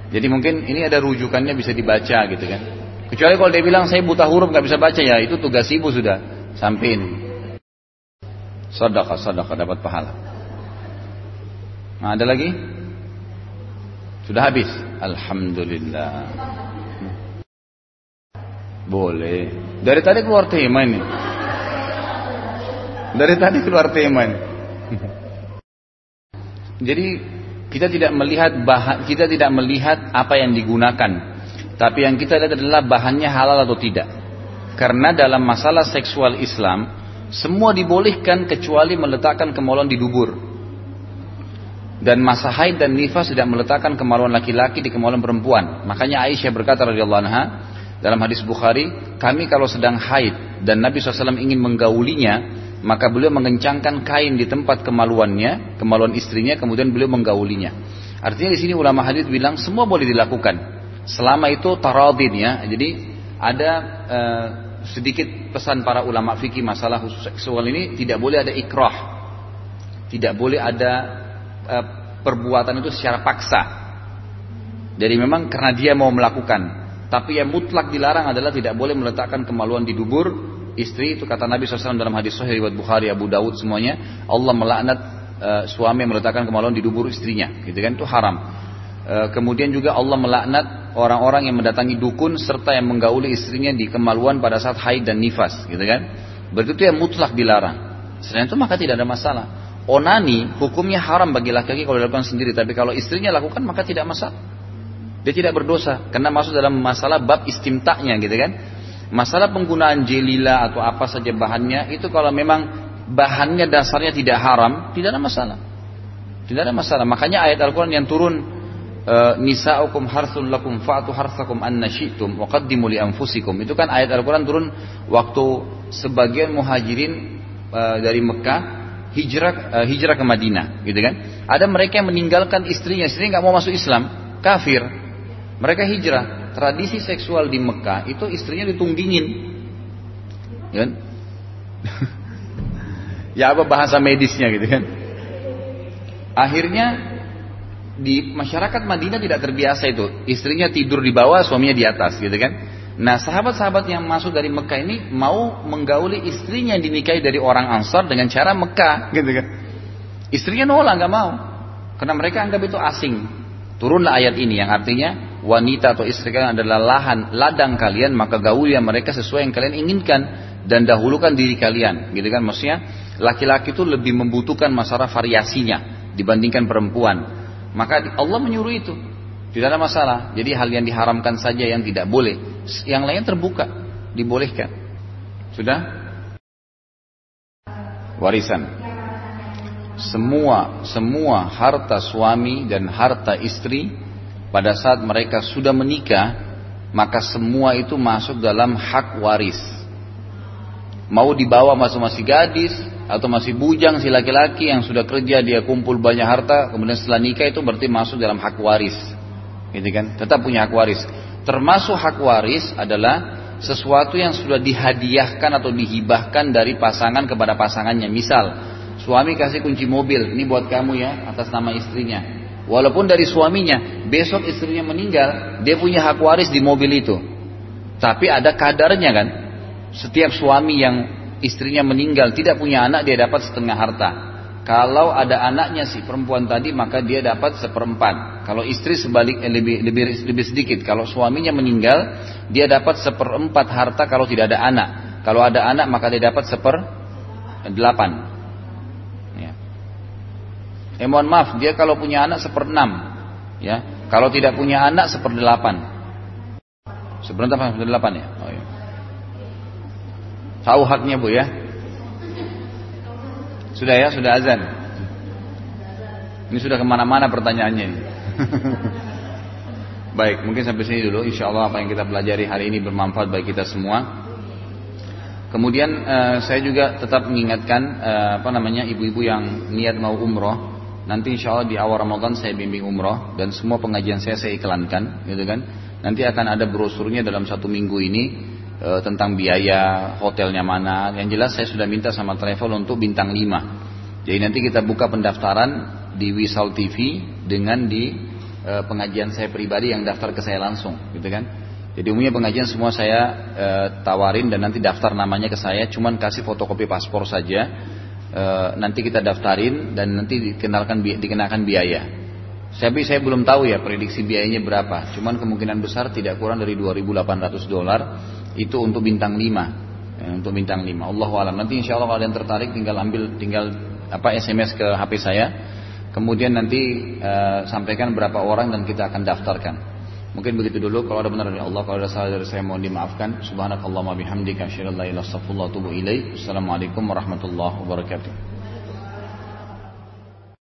Jadi mungkin ini ada rujukannya bisa dibaca gitu kan. Kecuali kalau dia bilang saya buta huruf nggak bisa baca ya itu tugas ibu sudah sampein. Sadaqah, sadaqah dapat pahala. Nah, ada lagi? Sudah habis. Alhamdulillah. Boleh. Dari tadi keluar tema ini. Dari tadi keluar tema ini. Jadi kita tidak melihat bahan, kita tidak melihat apa yang digunakan, tapi yang kita lihat adalah bahannya halal atau tidak. Karena dalam masalah seksual Islam, semua dibolehkan kecuali meletakkan kemaluan di dubur. Dan masa haid dan nifas tidak meletakkan kemaluan laki-laki di kemaluan perempuan. Makanya Aisyah berkata radhiyallahu anha dalam hadis Bukhari, kami kalau sedang haid dan Nabi SAW ingin menggaulinya, maka beliau mengencangkan kain di tempat kemaluannya, kemaluan istrinya, kemudian beliau menggaulinya. Artinya di sini ulama hadis bilang semua boleh dilakukan, selama itu taradin ya. Jadi ada uh, sedikit pesan para ulama fikih masalah khusus seksual ini tidak boleh ada ikrah, tidak boleh ada uh, perbuatan itu secara paksa. Jadi memang karena dia mau melakukan, tapi yang mutlak dilarang adalah tidak boleh meletakkan kemaluan di dubur istri. Itu kata Nabi SAW dalam hadis Sahih riwayat Bukhari, Abu Dawud semuanya. Allah melaknat uh, suami yang meletakkan kemaluan di dubur istrinya. Gitu kan? Itu haram. Uh, kemudian juga Allah melaknat orang-orang yang mendatangi dukun serta yang menggauli istrinya di kemaluan pada saat haid dan nifas. Gitu kan? Berarti itu yang mutlak dilarang. Selain itu maka tidak ada masalah. Onani hukumnya haram bagi laki-laki kalau dilakukan sendiri, tapi kalau istrinya lakukan maka tidak masalah. Dia tidak berdosa karena masuk dalam masalah bab istimtaknya gitu kan. Masalah penggunaan jelila atau apa saja bahannya itu kalau memang bahannya dasarnya tidak haram, tidak ada masalah. Tidak ada masalah. Makanya ayat Al-Qur'an yang turun e, nisa'ukum harthun lakum fa'tu harthakum anna syi'tum wa qaddimu li anfusikum. Itu kan ayat Al-Qur'an turun waktu sebagian muhajirin e, dari Mekah hijrah e, hijrah ke Madinah, gitu kan? Ada mereka yang meninggalkan istrinya, istrinya nggak mau masuk Islam, kafir. Mereka hijrah. Tradisi seksual di Mekah itu istrinya ditunggingin. Ya, kan? [laughs] ya apa bahasa medisnya gitu kan. Akhirnya di masyarakat Madinah tidak terbiasa itu. Istrinya tidur di bawah, suaminya di atas gitu kan. Nah sahabat-sahabat yang masuk dari Mekah ini mau menggauli istrinya yang dinikahi dari orang Ansar dengan cara Mekah gitu kan. Istrinya nolak nggak mau. Karena mereka anggap itu asing. Turunlah ayat ini yang artinya wanita atau istri kalian adalah lahan ladang kalian maka yang mereka sesuai yang kalian inginkan dan dahulukan diri kalian gitu kan maksudnya laki-laki itu lebih membutuhkan masalah variasinya dibandingkan perempuan maka Allah menyuruh itu tidak ada masalah. Jadi hal yang diharamkan saja yang tidak boleh. Yang lain terbuka. Dibolehkan. Sudah? Warisan. Semua semua harta suami dan harta istri pada saat mereka sudah menikah, maka semua itu masuk dalam hak waris. Mau dibawa masuk masih gadis atau masih bujang si laki-laki yang sudah kerja dia kumpul banyak harta, kemudian setelah nikah itu berarti masuk dalam hak waris. Gitu kan? Tetap punya hak waris. Termasuk hak waris adalah sesuatu yang sudah dihadiahkan atau dihibahkan dari pasangan kepada pasangannya. Misal, suami kasih kunci mobil, ini buat kamu ya, atas nama istrinya. Walaupun dari suaminya, besok istrinya meninggal, dia punya hak waris di mobil itu. Tapi ada kadarnya kan. Setiap suami yang istrinya meninggal tidak punya anak, dia dapat setengah harta. Kalau ada anaknya si perempuan tadi, maka dia dapat seperempat. Kalau istri sebalik eh, lebih, lebih lebih sedikit. Kalau suaminya meninggal, dia dapat seperempat harta kalau tidak ada anak. Kalau ada anak, maka dia dapat seper delapan. Eh mohon maaf, dia kalau punya anak seperenam, ya. Kalau tidak punya anak seperdelapan. Seperempat seperdelapan ya. Oh, ya. Tahu haknya bu ya? Sudah ya, sudah azan. Ini sudah ke mana-mana pertanyaannya. [laughs] Baik, mungkin sampai sini dulu. Insya Allah apa yang kita pelajari hari ini bermanfaat bagi kita semua. Kemudian uh, saya juga tetap mengingatkan uh, apa namanya ibu-ibu yang niat mau umroh Nanti insya Allah di awal Ramadan saya bimbing umroh dan semua pengajian saya saya iklankan, gitu kan. Nanti akan ada brosurnya dalam satu minggu ini e, tentang biaya hotelnya mana. Yang jelas saya sudah minta sama travel untuk bintang 5 Jadi nanti kita buka pendaftaran di Wisal TV dengan di e, pengajian saya pribadi yang daftar ke saya langsung, gitu kan. Jadi umumnya pengajian semua saya e, tawarin dan nanti daftar namanya ke saya, cuman kasih fotokopi paspor saja e, nanti kita daftarin dan nanti dikenalkan dikenakan biaya. Tapi saya belum tahu ya prediksi biayanya berapa. Cuman kemungkinan besar tidak kurang dari 2.800 dolar itu untuk bintang 5. Ya, untuk bintang 5. Allah alam. Nanti insya Allah yang tertarik tinggal ambil tinggal apa SMS ke HP saya. kemudian nanti uh, sampaikan berapa orang dan kita akan daftarkan. Mungkin begitu dulu. Kalau ada benar dari Allah, kalau ada salah dari saya mohon dimaafkan. Subhanakallahumma bihamdika asyhadu an la ilaha illa Assalamualaikum warahmatullahi wabarakatuh.